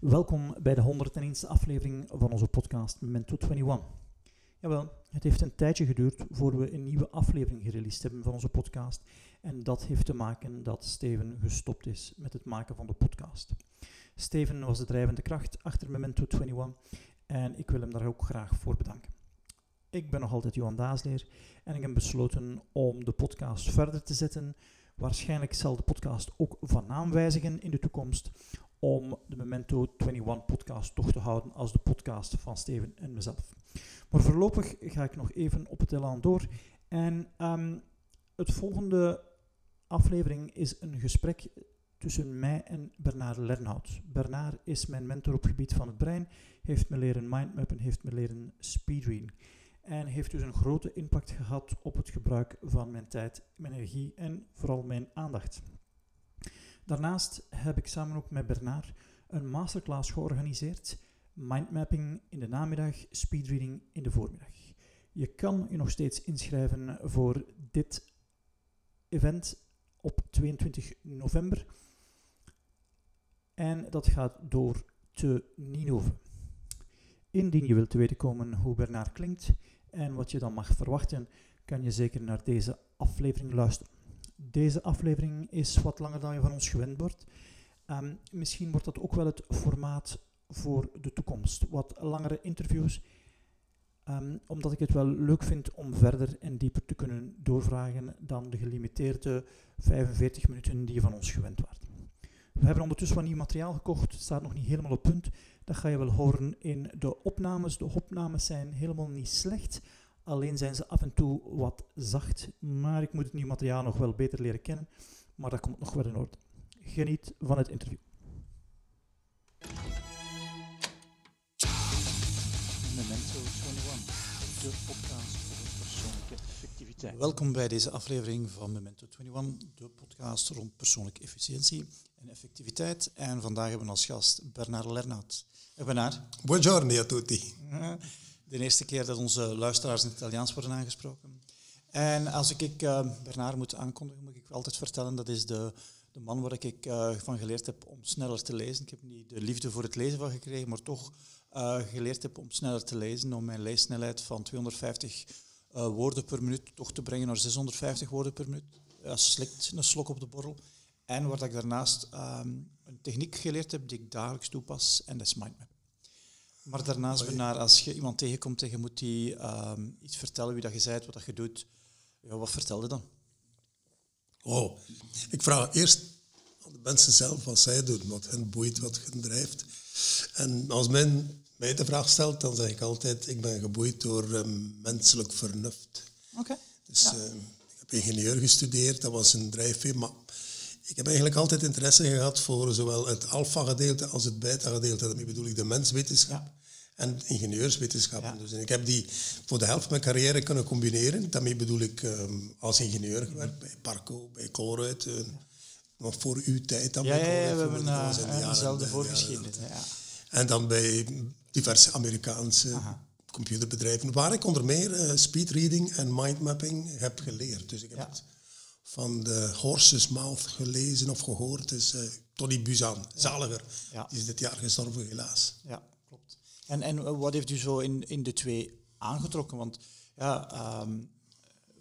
Welkom bij de 101e aflevering van onze podcast Memento 21. Jawel, het heeft een tijdje geduurd voor we een nieuwe aflevering gereleased hebben van onze podcast. En dat heeft te maken dat Steven gestopt is met het maken van de podcast. Steven was de drijvende kracht achter Memento 21 en ik wil hem daar ook graag voor bedanken. Ik ben nog altijd Johan Daasleer en ik heb besloten om de podcast verder te zetten. Waarschijnlijk zal de podcast ook van naam wijzigen in de toekomst om de Memento 21 podcast toch te houden als de podcast van Steven en mezelf. Maar voorlopig ga ik nog even op het elan door. En um, het volgende aflevering is een gesprek tussen mij en Bernard Lernhout. Bernard is mijn mentor op het gebied van het brein, heeft me leren mindmappen, heeft me leren speedreading. En heeft dus een grote impact gehad op het gebruik van mijn tijd, mijn energie en vooral mijn aandacht. Daarnaast heb ik samen ook met Bernard een masterclass georganiseerd. Mindmapping in de namiddag, speedreading in de voormiddag. Je kan je nog steeds inschrijven voor dit event op 22 november. En dat gaat door te Ninove. Indien je wilt weten komen hoe Bernard klinkt en wat je dan mag verwachten, kan je zeker naar deze aflevering luisteren. Deze aflevering is wat langer dan je van ons gewend wordt. Um, misschien wordt dat ook wel het formaat voor de toekomst. Wat langere interviews, um, omdat ik het wel leuk vind om verder en dieper te kunnen doorvragen dan de gelimiteerde 45 minuten die je van ons gewend wordt. We hebben ondertussen wat nieuw materiaal gekocht, het staat nog niet helemaal op punt. Dat ga je wel horen in de opnames. De opnames zijn helemaal niet slecht, alleen zijn ze af en toe wat zacht. Maar ik moet het nieuw materiaal nog wel beter leren kennen, maar dat komt nog wel in orde. Geniet van het interview. Memento 21, de podcast voor persoonlijke effectiviteit. Welkom bij deze aflevering van Memento 21, de podcast rond persoonlijke efficiëntie en effectiviteit. En vandaag hebben we als gast Bernard Lernout. Bernard. Buongiorno a tutti. De eerste keer dat onze luisteraars in het Italiaans worden aangesproken. En als ik uh, Bernard moet aankondigen, moet ik altijd vertellen, dat is de, de man waar ik uh, van geleerd heb om sneller te lezen. Ik heb niet de liefde voor het lezen van gekregen, maar toch uh, geleerd heb om sneller te lezen, om mijn leessnelheid van 250 woorden per minuut toch te brengen naar 650 woorden per minuut. Ja, slikt een slok op de borrel. En waar ik daarnaast um, een techniek geleerd heb die ik dagelijks toepas, en dat is mindmap. Maar daarnaast, Bernard, als je iemand tegenkomt en je moet die um, iets vertellen wie dat je bent, wat dat je doet, ja, wat vertelde dan? Oh, ik vraag eerst aan de mensen zelf wat zij doen, wat hen boeit, wat hen drijft. En als men mij de vraag stelt, dan zeg ik altijd, ik ben geboeid door um, menselijk vernuft. Oké. Okay. Dus ja. uh, ik heb ingenieur gestudeerd, dat was een drijfveer, maar ik heb eigenlijk altijd interesse gehad voor zowel het alfa-gedeelte als het beta-gedeelte. Daarmee bedoel ik de menswetenschap ja. en ingenieurswetenschappen. Ja. Dus ik heb die voor de helft van mijn carrière kunnen combineren. Daarmee bedoel ik um, als ingenieur gewerkt bij Parco, bij Colruyt. Uh, nog voor uw tijd dan ja, Colruyt. Ja, we hebben uh, dezelfde voorgeschiedenis. Ja. En dan bij diverse Amerikaanse Aha. computerbedrijven, waar ik onder meer uh, speedreading en mindmapping heb geleerd. Dus ik heb het van de Horse's Mouth gelezen of gehoord is uh, Tony Buzan, zaliger. Ja. Die is dit jaar gestorven, helaas. Ja, klopt. En, en wat heeft u zo in, in de twee aangetrokken? Want ja, um,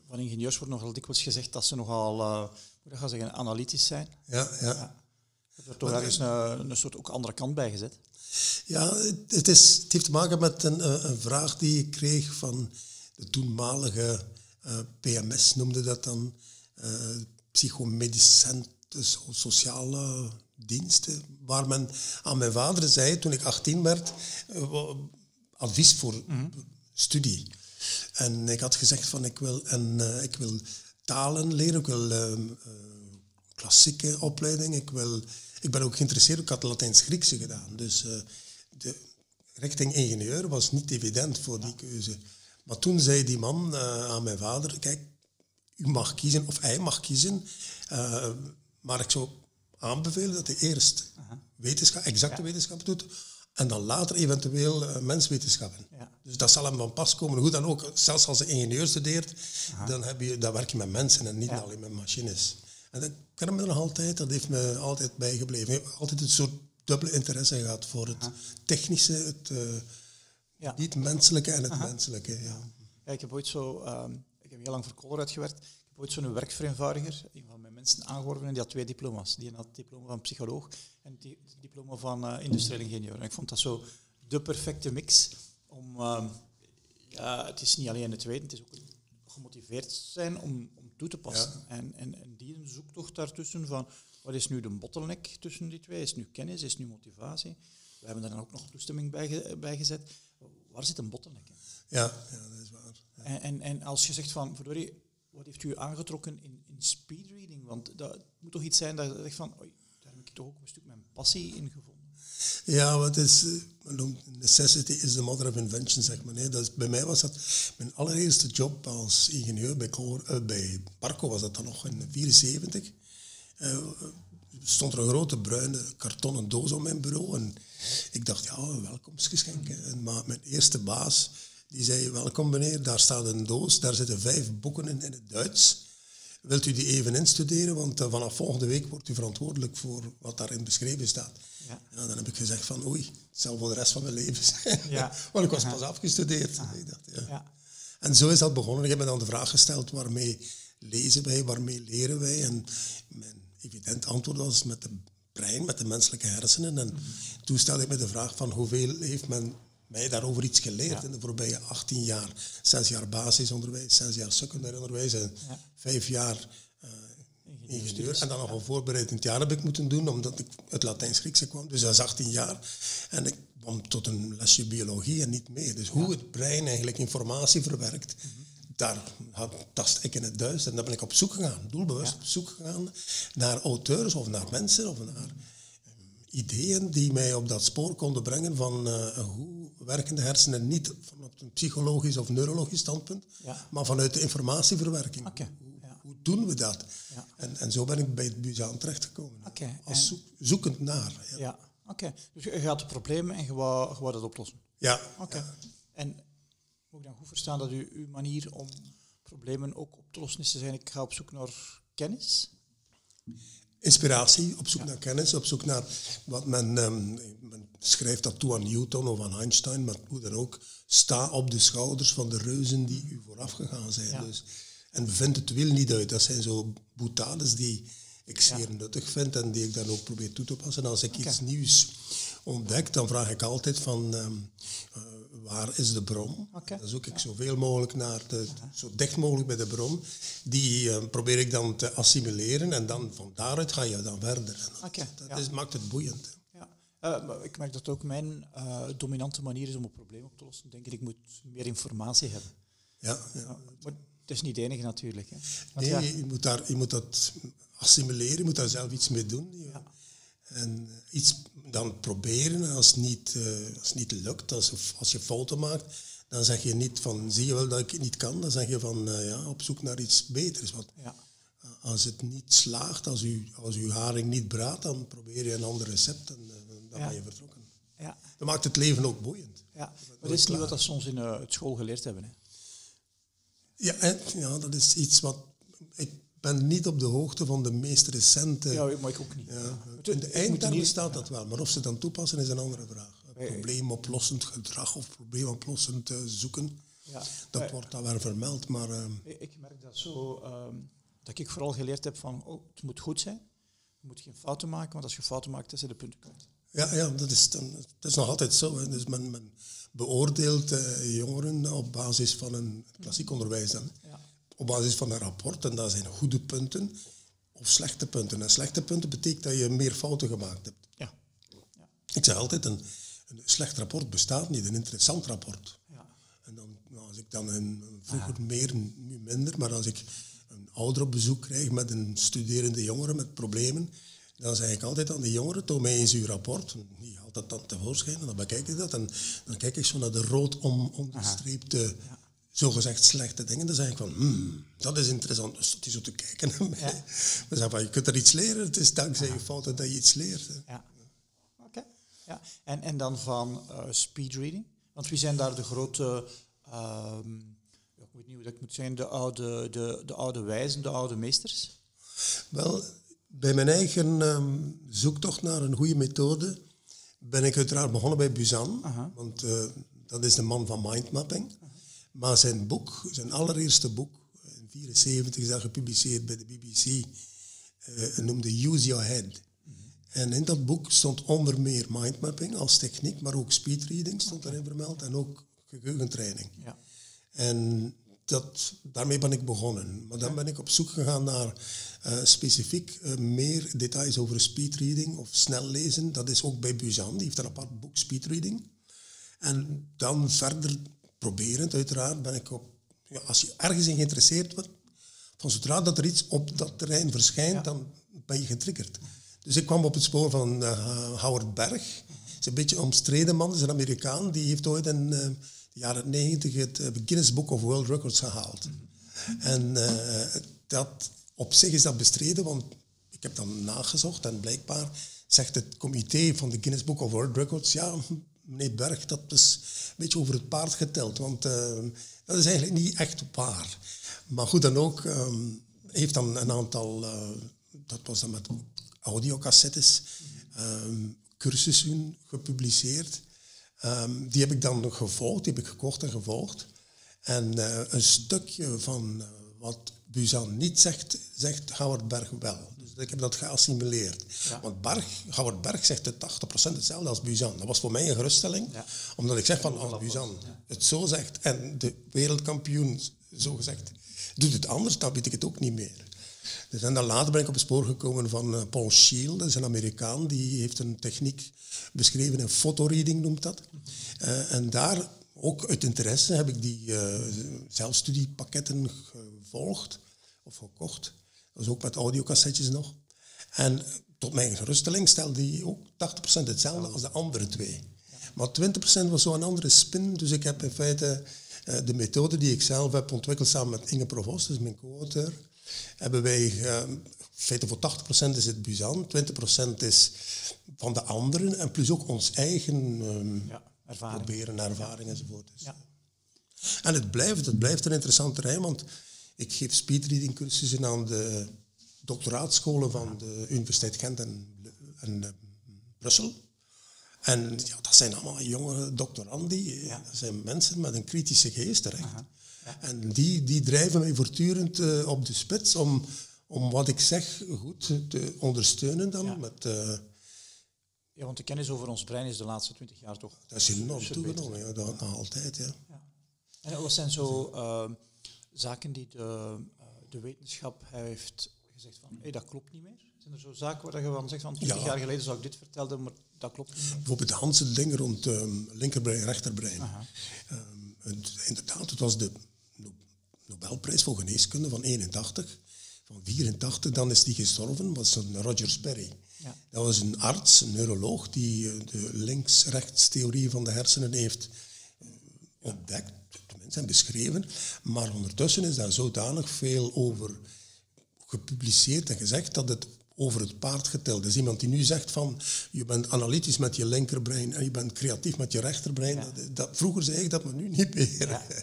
van ingenieurs wordt nogal dikwijls gezegd dat ze nogal, uh, hoe ga zeggen, analytisch zijn. Ja, ja. ja. Er toch ergens een, een soort ook andere kant bij gezet? Ja, het, is, het heeft te maken met een, een vraag die ik kreeg van de toenmalige uh, PMS, noemde dat dan psychomedisch dus sociale diensten, waar men aan mijn vader zei toen ik 18 werd, uh, advies voor mm-hmm. studie. En ik had gezegd van ik wil, en, uh, ik wil talen leren, ik wil klassieke opleiding, ik, wil, ik ben ook geïnteresseerd, ik had Latijns-Griekse gedaan. Dus de richting ingenieur was niet evident voor die keuze. Maar toen zei die man aan mijn vader, kijk, u mag kiezen, of hij mag kiezen. Uh, maar ik zou aanbevelen dat hij eerst wetenschap, exacte ja. wetenschap doet. En dan later eventueel uh, menswetenschappen. Ja. Dus dat zal hem van pas komen. Hoe dan ook, zelfs als hij ingenieur studeert, dan, heb je, dan werk je met mensen en niet alleen met machines. En dat ken me nog altijd, dat heeft me altijd bijgebleven. Altijd een soort dubbele interesse gehad voor het technische, het ja. niet-menselijke en het menselijke. Ja. ik heb ooit zo, ehm, ik heb heel lang voor uitgewerkt. Ik heb ooit zo'n werkvereenvoudiger, een van mijn mensen aangeworven en die had twee diploma's. Die had het diploma van psycholoog en het diploma van uh, industrieel ingenieur. En ik vond dat zo de perfecte mix om, ehm, ja, het is niet alleen het weten, het is ook gemotiveerd zijn om, om toe te passen. En, en, en die een zoektocht daartussen van, wat is nu de bottleneck tussen die twee? Is nu kennis, is nu motivatie? We hebben daar dan ook nog toestemming bij, bij gezet. Waar zit een bottleneck in? Ja, ja dat is waar. En, en, en, als je zegt van, verdorie, wat heeft u aangetrokken in, in speedreading? Want dat moet toch iets zijn dat je zegt van, oei, daar heb ik toch ook een stuk mijn passie in gevonden. Ja, wat is, uh, necessity is the mother of invention, zeg maar. Nee, dat is, bij mij was dat mijn allereerste job als ingenieur bij, uh, bij Parco, was dat dan nog in 1974. Uh, eh, stond er een grote bruine kartonnen doos op mijn bureau en ik dacht, ja, een welkomstgeschenk. En, maar mijn eerste baas, die zei, welkom meneer, daar staat een doos, daar zitten vijf boeken in, in het Duits. Wilt u die even instuderen, want uh, vanaf volgende week wordt u verantwoordelijk voor wat daarin beschreven staat. Ja. ja. dan heb ik gezegd van oei, het zal voor de rest van mijn leven zijn. Ja. Want ik was pas afgestudeerd. Ik dacht, ja. ja. En zo is dat begonnen. Ik heb me dan de vraag gesteld, waarmee lezen wij, waarmee leren wij? En mijn evident antwoord was met de brein, met de menselijke hersenen. En toen stelde ik me de vraag van hoeveel heeft men mij daarover iets geleerd in de voorbije 18 jaar. Zes jaar basisonderwijs, zes jaar secundair onderwijs en vijf jaar uh, ingenieur. En dan nog een voorbereidend jaar heb ik moeten doen, omdat ik uit Latijns-Griekse kwam. Dus dat is 18 jaar. En ik kwam tot een lesje biologie en niet meer. Dus hoe het brein eigenlijk informatie verwerkt, mhm daar tast ik in het duist en daar ben ik op zoek gegaan, doelbewust op zoek gegaan naar auteurs of naar mensen of naar ideeën die mij op dat spoor konden brengen van uh, hoe werken de hersenen niet vanuit een psychologisch of neurologisch standpunt, maar vanuit de informatieverwerking. Okay. Hoe, hoe, doen we dat? En, en zo ben ik bij het Buzaan terechtgekomen. Okay. Als zoekend naar. Ja, oké. Dus je gaat het probleem en je wou, je wou dat oplossen? Ja. Oké. En moet ik dan goed verstaan dat u, uw manier om problemen ook op te lossen is te zijn, ik ga op zoek naar kennis? Inspiratie, op zoek naar kennis, op zoek naar wat men, um, men schrijft dat toe aan Newton of aan Einstein, maar hoe dan ook, sta op de schouders van de reuzen die u vooraf gegaan zijn. Dus, en vind het wil niet uit. Dat zijn zo boutades die ik zeer nuttig vind en die ik dan ook probeer toe te passen. Als ik iets nieuws ontdek, dan vraag ik altijd van... Um, waar is de bron? Dan zoek ik zoveel mogelijk naar, de, zo dicht mogelijk bij de bron. Die uh, probeer ik dan te assimileren en dan van daaruit ga je dan verder. dat is, maakt het boeiend. Uh, ik merk dat ook mijn uh, dominante manier is om een probleem op te lossen. Denk ik, ik moet meer informatie hebben. Ja, ja. maar het is niet het enige natuurlijk. Hè. nee, je, moet daar, je moet dat assimileren, je moet daar zelf iets mee doen. Ja. En iets dan proberen. Als het niet, uh, als het niet lukt, als, als je fouten maakt, dan zeg je niet van zie je wel dat ik het niet kan. Dan zeg je van uh, ja, op zoek naar iets beters. Want ja. als het niet slaagt, als u, als uw haring niet braadt, dan probeer je een ander recept en dan ben je vertrokken. Ja. Dat maakt het leven ook boeiend. Ja, maar dat is niet wat we soms in het school geleerd hebben. Hè? Ja, en, ja, dat is iets wat ik ben niet op de hoogte van de meest recente... Ja, maar ik ook niet. Ja. In de eindtermen staat dat wel, maar of ze dan toepassen is een andere vraag. Probleemoplossend gedrag of probleemoplossend uh, zoeken, ja. dat wordt daar wel vermeld. Maar, uh, ik merk dat zo, uh, dat ik vooral geleerd heb van, oh, het moet goed zijn. Je moet geen fouten maken, want als je fouten maakt, dan zijn de punten kwijt. Ja, ja dat, is dan, dat is nog altijd zo. Hè. Dus men, men beoordeelt eh, jongeren op basis van een klassiek onderwijs. Dan. Ja op basis van een rapport. En dat zijn goede punten of slechte punten. En slechte punten betekent dat je meer fouten gemaakt hebt. Ja. ja. Ik zeg altijd, een, een, slecht rapport bestaat niet, een interessant rapport. Ja. En dan, nou, als ik dan een, vroeger meer, nu minder, maar als ik een ouder op bezoek krijg met een studerende jongere met problemen, dan zeg ik altijd aan de jongeren, toon mij eens uw rapport. Die haalt dat dan tevoorschijn en dan bekijk ik dat. En dan kijk ik zo naar de rood om, onderstreepte zogezegd slechte dingen, dan zeg ik van, hmm, dat is interessant. Dus dat is zo te kijken naar mij. Ja. Dan zeg van, je kunt er iets leren. Het is dankzij je fouten dat je iets leert. Ja. Oké. Ja. En, en dan van uh, speedreading? Want wie zijn daar de grote, um, ik weet niet hoe dat moet zijn, de oude, de, de oude wijzen, de oude meesters? Wel, bij mijn eigen um, zoektocht naar een goede methode ben ik uiteraard begonnen bij Buzan. Want eh, dat is de man van mindmapping. Maar zijn boek, zijn allereerste boek, in 1974 is dat gepubliceerd bij de BBC, eh, noemde Use Your Head. En in dat boek stond onder meer mindmapping als techniek, maar ook speedreading stond erin vermeld en ook geheugentraining. Ja. En dat, daarmee ben ik begonnen. Maar dan ben ik op zoek gegaan naar eh, specifiek eh, meer details over speedreading of snel lezen. Dat is ook bij Buzan, die heeft een apart boek speedreading. En dan verder proberend, uiteraard, ben ik op... Ja, als je ergens in geïnteresseerd wordt, van zodra dat er iets op dat terrein verschijnt, dan ben je getriggerd. Dus ik kwam op het spoor van eh, Howard Berg. is een beetje een omstreden man, is een Amerikaan. Die heeft ooit in eh, de jaren 90 het eh, Guinness Book of World Records gehaald. En dat, op zich is dat bestreden, want ik heb dan nagezocht en blijkbaar zegt het comité van de Guinness Book of World Records, ja, meneer Berg, dat is een beetje over het paard geteld, want eh, dat is eigenlijk niet echt waar. Maar goed dan ook, ehm, heeft dan een aantal, eh, dat was dan met audiocassettes, ehm, cursussen gepubliceerd. Ehm, die heb ik dan gevolgd, die heb ik gekocht en gevolgd. En eh, een stukje van eh, wat Buzan niet zegt, zegt Howard Berg wel. Ik heb dat geassimileerd. Ja. Want Berg, Howard Berg zegt het 80% hetzelfde als Buzan. Dat was voor mij een geruststelling. Ja. Omdat ik zeg van als Buzan het zo zegt en de wereldkampioen zo gezegd doet het anders, dan weet ik het ook niet meer. Dus en dan later ben ik op het spoor gekomen van eh, Paul Scheele, dat is een Amerikaan, die heeft een techniek beschreven, een fotoreading noemt dat. Eh, en daar, ook uit interesse, heb ik die eh, zelfstudiepakketten gevolgd of gekocht. Dat was ook met audiocassettes nog. En tot mijn geruststelling stelde die ook 80% hetzelfde als de andere twee. Maar 20% was zo'n andere spin, dus ik heb in feite eh, de methode die ik zelf heb ontwikkeld samen met Inge Provost, dus mijn co-auteur, hebben wij, eh, in feite voor 80% is het Buzan, 20% is van de anderen en plus ook ons eigen ehm, Ja, ervaring. proberen, ervaring enzovoort. Dus, Ja. En het blijft, het blijft een interessant terrein, want ik geef speedreading cursussen aan de doctoraatscholen van de Universiteit Gent en, en eh, Brussel. En ja, dat zijn allemaal jonge doctorandi. Ja. Dat zijn mensen met een kritische geest terecht. En die, die drijven mij voortdurend eh, op de spits om, om wat ik zeg goed te ondersteunen dan. Ja. Met, eh, Ja, want de kennis over ons brein is de laatste twintig jaar toch dat is enorm toegenomen, ja, dat nog altijd. Ja. En wat zijn zo zaken die de, eh, de wetenschap heeft gezegd van, hé, dat klopt niet meer? Zijn er zo zaken waar je van zegt van, 20 Ja. jaar geleden zou ik dit vertelden, maar dat klopt niet meer? Bijvoorbeeld de Hanse dingen rond ehm, linkerbrein, rechterbrein. Ehm, het- inderdaad, het was de No- Nobelprijs voor geneeskunde van 81. Van 84, dan is die gestorven, was een Roger Sperry. Ja. Dat was een arts, een neuroloog, die eh, de links-rechts theorie van de hersenen heeft eh, ontdekt, en beschreven. Maar ondertussen is daar zodanig veel over gepubliceerd en gezegd dat het over het paard geteld is. Iemand die nu zegt van je bent analytisch met je linkerbrein en je bent creatief met je rechterbrein. Ja. Dat, dat, vroeger zei ik dat, maar nu niet meer. Ja.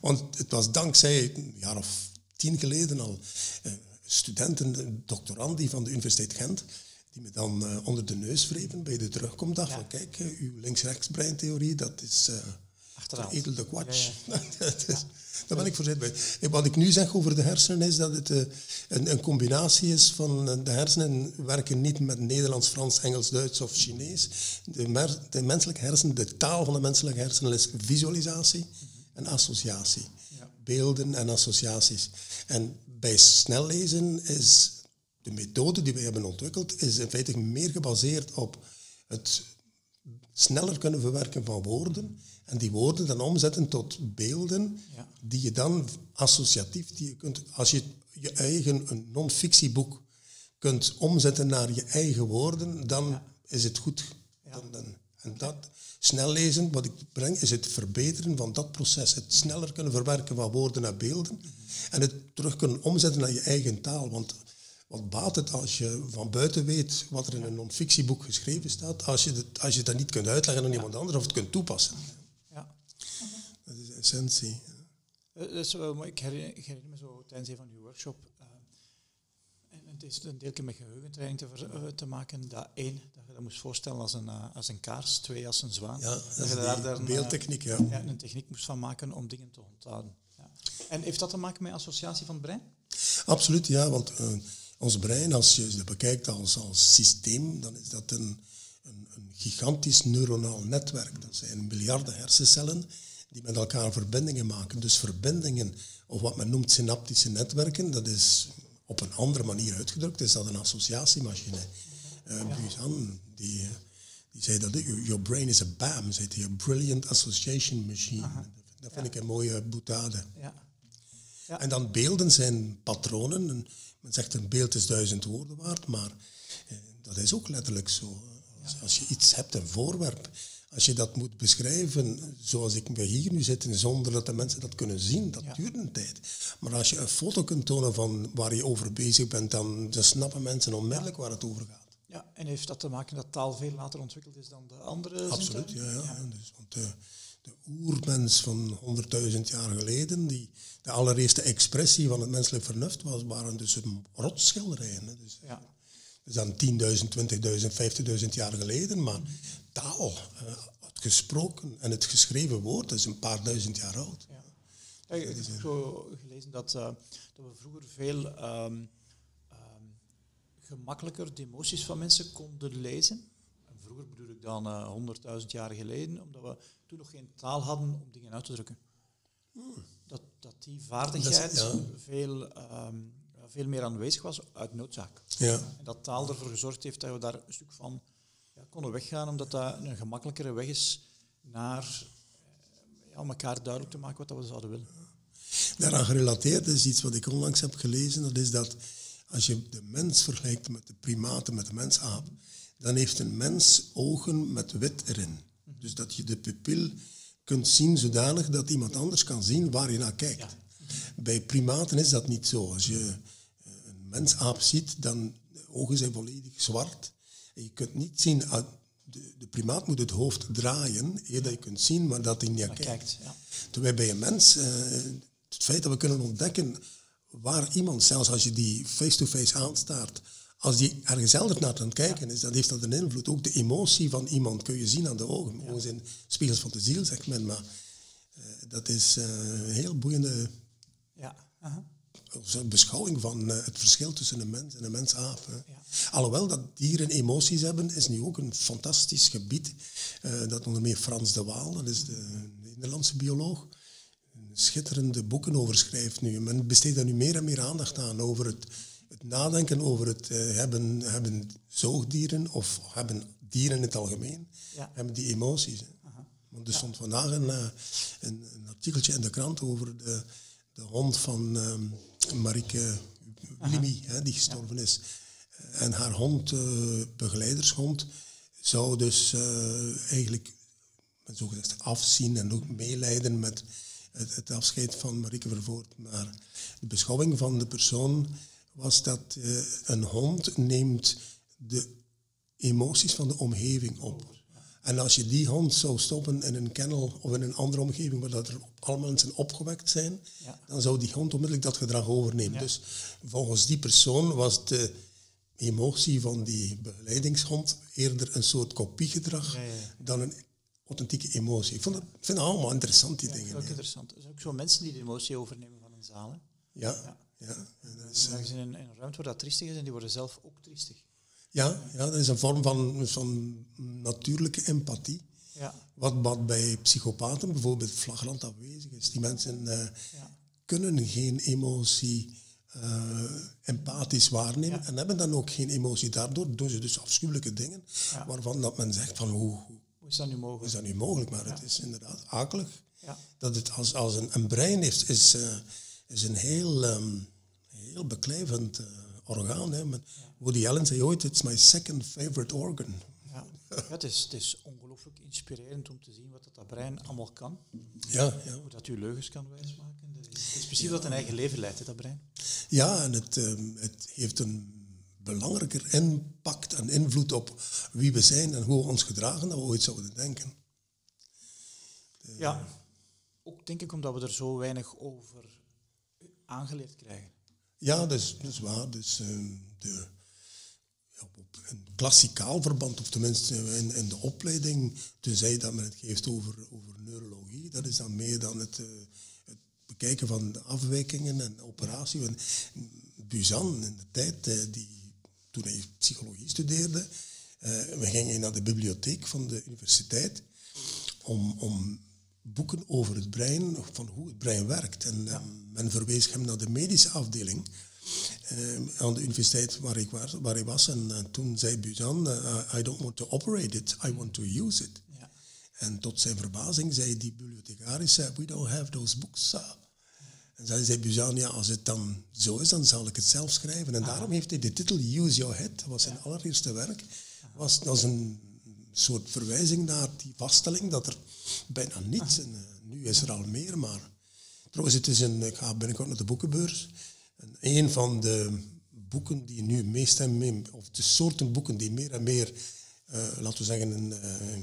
Want het was dankzij, een jaar of tien geleden al, eh, studenten, doctorandi van de Universiteit Gent, die me dan eh, onder de neus wreven bij de Ja. van kijk, eh, uw links-rechts-breintheorie, dat is... Achterhaald. Edel. Ja, Dat is- Daar ben ik voorzet bij. Wat ik nu zeg over de hersenen is dat het eh, een, een combinatie is van eh, de hersenen werken niet met Nederlands, Frans, Engels, Duits of Chinees. De, mer- de menselijke hersenen, de taal van de menselijke hersenen is visualisatie en associatie. Ja. Beelden en associaties. En bij snel lezen is de methode die wij hebben ontwikkeld, is in feite meer gebaseerd op het sneller kunnen verwerken van woorden en die woorden dan omzetten tot beelden Ja. die je dan associatief, die je kunt, als je je eigen een non-fictieboek kunt omzetten naar je eigen woorden, dan is het goed. Dan, dan- en dat snel lezen, wat ik breng, is het verbeteren van dat proces. Het sneller kunnen verwerken van woorden naar beelden en het terug kunnen omzetten naar je eigen taal. Want wat baat het als je van buiten weet wat er in een non-fictieboek geschreven staat, als je, het, als je dat niet kunt uitleggen aan iemand anders of het kunt toepassen. Ja. Dat is de essentie. Eh, dat is wel mooi. ik, herinner, ik herinner me zo tijdens een van uw workshop, eh, en, het is een deeltje met geheugentraining te, ver, uh, te maken. Dat één, dat je dat moest voorstellen als een, als een kaars, twee als een zwaan. Ja, dat, je daar, daar een beeldtechniek, ja. ja. Een techniek moest van maken om dingen te onthouden. Ja. En heeft dat te maken met associatie van het brein? Absoluut, ja. Want ons brein, als je het bekijkt als, als systeem, dan is dat een, een, een gigantisch neuronaal netwerk. Dat zijn miljarden hersencellen die met elkaar verbindingen maken. Dus verbindingen, of wat men noemt synaptische netwerken, dat is op een andere manier uitgedrukt, is dat een associatiemachine. Uh, Buzan, die, die zei dat your brain is a BAM, zei hij, a brilliant association machine. Aha. Dat vind ja. ik een mooie boetade. Ja. Ja. En dan beelden zijn patronen. Men zegt een beeld is duizend woorden waard, maar eh, dat is ook letterlijk zo. Als, als, je iets hebt, een voorwerp, als je dat moet beschrijven zoals ik bij hier nu zit, zonder dat de mensen dat kunnen zien, dat duurt een tijd. Maar als je een foto kunt tonen van waar je over bezig bent, dan, dan snappen mensen onmiddellijk waar het over gaat. Ja, en heeft dat te maken dat taal veel later ontwikkeld is dan de andere Absoluut, ja. ja. Dus, want de, de oermens van 100.000 jaar geleden, die, de allereerste expressie van het menselijk vernuft was, waren dus rotschilderijen. Dus, ja. Dus dan 10.000, 20.000, 50.000 jaar geleden, maar taal, uh, het gesproken en het geschreven woord is een paar duizend jaar oud. Ja. Ja, ik heb zo gelezen dat, uh, dat we vroeger veel um, um, gemakkelijker de emoties van mensen konden lezen. En vroeger bedoel ik dan uh, 100.000 jaar geleden, omdat we toen nog geen taal hadden om dingen uit te drukken. Hmm. Dat, dat die vaardigheid dat is, ja. veel um, veel meer aanwezig was uit noodzaak. Ja. En dat taal ervoor gezorgd heeft dat we daar een stuk van konden weggaan, omdat dat een gemakkelijkere weg is naar eh, ja, om elkaar duidelijk te maken wat we zouden willen. Daaraan gerelateerd is iets wat ik onlangs heb gelezen, dat is dat als je de mens vergelijkt met de primaten, met de mensaap, dan heeft een mens ogen met wit erin. Dus dat je de pupil kunt zien zodanig dat iemand anders kan zien waar je naar kijkt. Bij primaten is dat niet zo. Als je mensaap ziet, dan de ogen zijn volledig zwart. En je kunt niet zien, ah, de, de primaat moet het hoofd draaien, eer dat je kunt zien, maar dat hij niet kijkt. kijkt ja. Terwijl bij een mens, uh, het feit dat we kunnen ontdekken waar iemand, zelfs als je die face-to-face aanstaart, als die ergens elders naar aan het kijken is, dan heeft dat een invloed. Ook de emotie van iemand kun je zien aan de ogen. Ogen zijn spiegels van de ziel, zegt men, maar uh, dat is uh, een heel boeiende... Ja. -huh een beschouwing van uh, het verschil tussen een mens en een mensaap. Ja. Alhoewel dat dieren emoties hebben, is nu ook een fantastisch gebied. Uh, dat onder meer Frans de Waal, dat is de Nederlandse bioloog, schitterende boeken over schrijft nu. Men besteedt daar nu meer en meer aandacht aan over het, het nadenken over het uh, hebben, hebben zoogdieren of hebben dieren in het algemeen, ja. hebben die emoties. Want er stond vandaag een, een, een artikeltje in de krant over de de hond van um, Marike Limi, hè, die gestorven is. En haar hond, uh, begeleidershond, zou dus uh, eigenlijk zo gezegd afzien en ook meelijden met het, het, afscheid van Marike Vervoort. Maar de beschouwing van de persoon was dat uh, een hond neemt de emoties van de omgeving op. En als je die hond zou stoppen in een kennel of in een andere omgeving waar dat er allemaal mensen opgewekt zijn, dan zou die hond onmiddellijk dat gedrag overnemen. Dus volgens die persoon was de emotie van die begeleidingshond eerder een soort kopiegedrag dan een authentieke emotie. Ik, vond dat, ik vind het allemaal interessant, die dingen. Dat is ook interessant. Er zijn ook zo mensen die de emotie overnemen van een zaal. Hè? Ja. ja. Dat is, in, een, in een ruimte waar dat triestig is en die worden zelf ook triestig. Ja, ja, dat is een vorm van, van natuurlijke empathie. Ja. Wat, wat bij psychopaten bijvoorbeeld flagrant afwezig is. Die mensen uh, ja. kunnen geen emotie uh, empathisch waarnemen en hebben dan ook geen emotie. Daardoor doen ze dus afschuwelijke dingen waarvan dat men zegt van hoe, hoe is dat nu mogelijk? Is dat nu mogelijk? Maar het is inderdaad akelig. Dat het als, als een, een brein heeft, is, uh, is een heel, um, heel beklijvend orgaan. Hè. Woody Allen zei ooit, it's my second favorite organ. Ja, het, is, het is ongelooflijk inspirerend om te zien wat dat, dat brein allemaal kan. Ja, ja. Hoe dat u leugens kan wijsmaken. Het is precies wat een eigen leven leidt, dat brein. Ja, en het, um, het heeft een belangrijker impact en invloed op wie we zijn en hoe we ons gedragen dan we ooit zouden denken. De, ja, ook denk ik omdat we er zo weinig over aangeleerd krijgen. Ja, dat is, waar. Dus, de, op een klassikaal verband, of tenminste in, in de opleiding, tenzij dat men het geeft over, over neurologie, dat is dan meer dan het, uh, het bekijken van afwijkingen en operatie. Want Buzan in de tijd, uh, die, toen hij psychologie studeerde, we gingen naar de bibliotheek van de universiteit om, om boeken over het brein, van hoe het brein werkt. En ja. men verwees hem naar de medische afdeling uh, aan de universiteit waar ik was. Waar ik was. En uh, toen zei Buzan, uh, I don't want to operate it, I want to use it. Ja. En tot zijn verbazing zei die bibliothecaris, we don't have those books. En zei, zei Buzan, ja, als het dan zo is, dan zal ik het zelf schrijven. En daarom heeft hij de titel Use Your Head, dat was zijn allereerste werk. Was, dat een soort verwijzing naar die vaststelling dat er bijna niets, en nu is er al meer, maar trouwens, het is een, ik ga binnenkort naar de boekenbeurs. En een van de boeken die nu meest en meer, of de soorten boeken die meer en meer, uh, laten we zeggen, uh,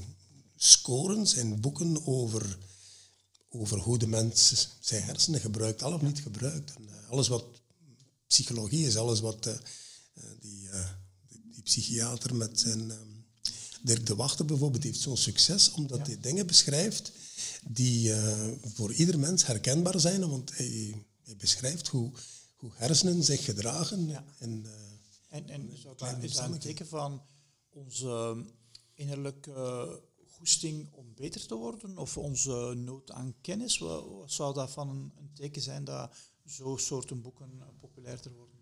scoren, zijn boeken over, over hoe de mens zijn hersenen gebruikt, al of niet gebruikt. En, uh, alles wat psychologie is, alles wat die, die, psychiater met zijn Dirk de Wachter bijvoorbeeld heeft zo'n succes omdat hij dingen beschrijft die uh, voor ieder mens herkenbaar zijn, want hij, hij beschrijft hoe, hoe hersenen zich gedragen. Ja. En, uh, en, en is dat een teken van onze ehm, innerlijke goesting om beter te worden? Of onze nood aan kennis? Wat, zou dat van een, een teken zijn dat zo'n soorten boeken uh, populairder worden?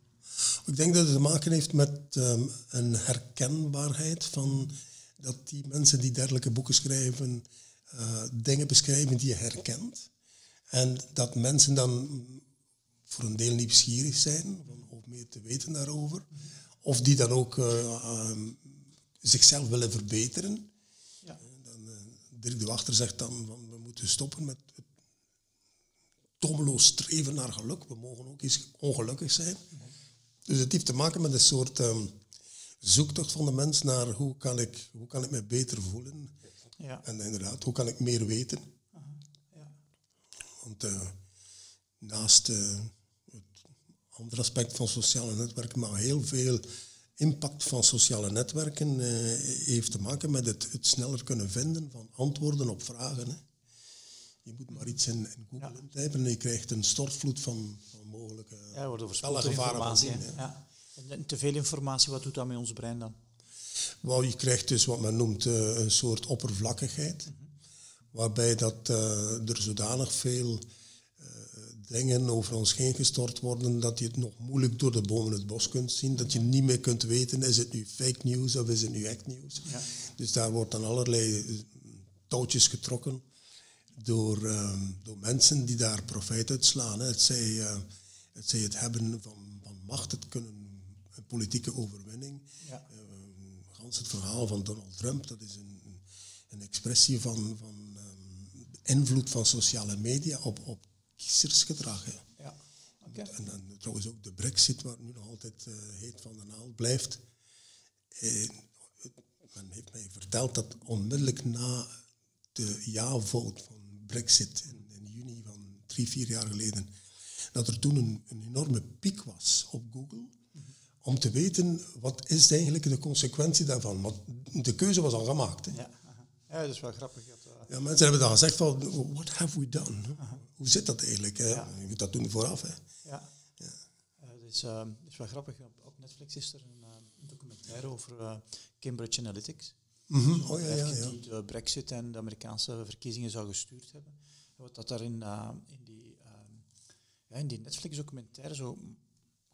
Ik denk dat het te maken heeft met um, een herkenbaarheid van dat die mensen die dergelijke boeken schrijven, uh, dingen beschrijven die je herkent. En dat mensen dan voor een deel nieuwsgierig zijn om meer te weten daarover. Of die dan ook uh, um, zichzelf willen verbeteren. Ja. Dan, uh, Dirk de Wachter zegt dan, van, we moeten stoppen met het tommeloos streven naar geluk. We mogen ook eens ongelukkig zijn. Dus het heeft te maken met een soort... Um, zoektocht van de mens naar hoe kan ik, hoe kan ik me beter voelen. Ja. En inderdaad, hoe kan ik meer weten. Ja. Want uh, naast uh, het andere aspect van sociale netwerken, maar heel veel impact van sociale netwerken uh, heeft te maken met het, het, sneller kunnen vinden van antwoorden op vragen. Hè. Je moet maar iets in, in Google ja. intypen en je krijgt een stortvloed van, van mogelijke ja, wordt informatie. Ja. En te veel informatie, wat doet dat met ons brein dan? Wel, je krijgt dus wat men noemt uh, een soort oppervlakkigheid, mm -hmm. waarbij dat, uh, er zodanig veel uh, dingen over ons heen gestort worden dat je het nog moeilijk door de bomen het bos kunt zien, dat je niet meer kunt weten, is het nu fake news of is het nu echt nieuws. Ja. Dus daar wordt dan allerlei touwtjes getrokken door, door mensen die daar profijt uit slaan. Het zij, het zij het hebben van, van macht, het kunnen politieke overwinning. Ja. Uh, gans het verhaal van Donald Trump, dat is een, een expressie van, van um, invloed van sociale media op, op kiezersgedrag. Ja. Okay. En, en, trouwens ook de brexit, waar nu nog altijd uh, heet van de naald blijft. Uh, men heeft mij verteld dat onmiddellijk na de ja-vote van brexit in, in, juni van drie, vier jaar geleden, dat er toen een, een enorme piek was op Google om te weten wat is eigenlijk de consequentie daarvan. Want de keuze was al gemaakt. Hè. Ja. ja, dat is wel grappig. Dat, uh... Ja, mensen hebben dan gezegd van, what have we done? Hoe zit dat eigenlijk? Ja. Je moet dat doen vooraf. Hè. Ja. ja. Uh, dat, is, uh, is wel grappig. Op Netflix is er een, een documentaire over Cambridge Analytics. -hmm. oh, ja, ja, ja. Die de brexit en de Amerikaanse verkiezingen zou gestuurd hebben. Wat dat daar in, in die, ja, in die Netflix-documentaire zo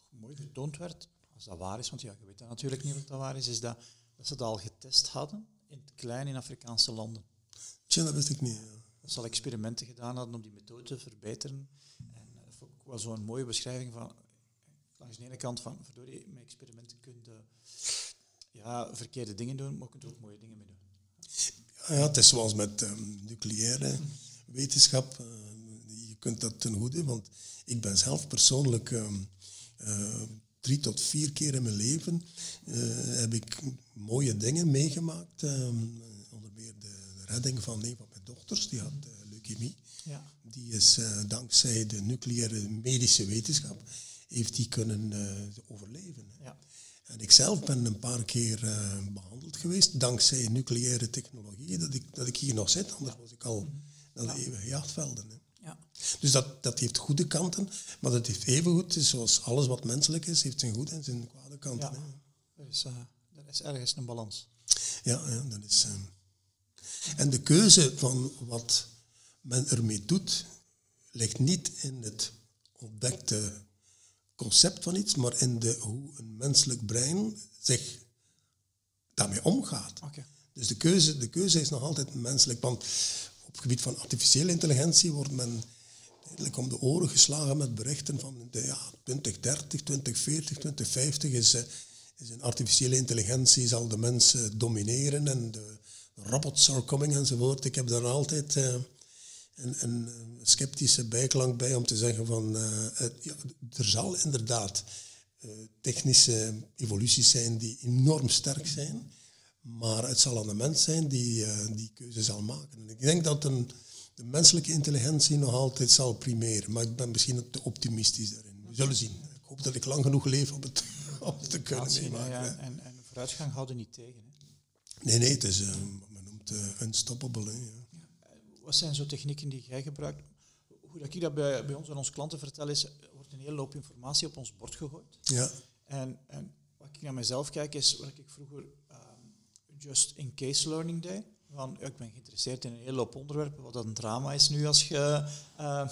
mooi getoond werd, als dat waar is, want ja, je weet dat natuurlijk niet of dat waar is, is dat, dat ze dat al getest hadden in het klein in Afrikaanse landen. Tja, dat wist ik niet. Dat ze al experimenten gedaan hadden om die methode te verbeteren. En dat vond ik wel zo'n mooie beschrijving van, langs de ene kant van, verdorie, met experimenten kun je ja, verkeerde dingen doen, maar je kunt er ook mooie dingen mee doen. Ja, het is zoals met um, nucleaire wetenschap. Uh, je kunt dat ten goede, want ik ben zelf persoonlijk um, uh, drie tot vier keer in mijn leven uh, heb ik mooie dingen meegemaakt. Um, onder meer de, redding van een van mijn dochters, die had uh, leukemie. Ja. Die is uh, dankzij de nucleaire medische wetenschap heeft die kunnen eh, overleven. Ja. En ik zelf ben een paar keer eh, behandeld geweest, dankzij nucleaire technologie, dat ik, dat ik hier nog zit. Anders was ik al naar de eeuwige jachtvelden. Hè. Ja. Dus dat, dat heeft goede kanten, maar dat heeft evengoed, zoals alles wat menselijk is, heeft zijn goede en zijn kwade kanten. Ja. Er is, eh, er is ergens een balans. Ja, ja dat is. ehm, En de keuze van wat men ermee doet, ligt niet in het ontdekte concept van iets, maar in de, hoe een menselijk brein zich daarmee omgaat. Oké. Dus de keuze, de keuze is nog altijd menselijk. Want op het gebied van artificiële intelligentie wordt men eigenlijk om de oren geslagen met berichten van ja, 2030, 2040, 2050 is, eh, is een artificiële intelligentie zal de mensen domineren en de robots are coming enzovoort. Ik heb daar altijd eh, een, een, sceptische bijklank bij om te zeggen van eh, het- ja, er zal inderdaad technische evoluties zijn die enorm sterk zijn. Maar het zal aan de mens zijn die eh, die keuze zal maken. En ik denk dat een, de menselijke intelligentie nog altijd zal primeren. Maar ik ben misschien te optimistisch daarin. We zullen zien. Ik hoop dat ik lang genoeg leef om het, om het te kunnen meemaken. ja, en, en vooruitgang houden niet tegen. Hè. Nee, nee, het is, wat men noemt eh, unstoppable. Hè, ja. Wat zijn zo technieken die jij gebruikt? Hoe dat ik dat bij, bij ons en onze klanten vertel is, er wordt een hele hoop informatie op ons bord gegooid. Ja, En, en wat ik naar mezelf kijk is wat ik vroeger just in case learning deed. Van, ik ben geïnteresseerd in een hele hoop onderwerpen, wat dat een drama is nu als je eh,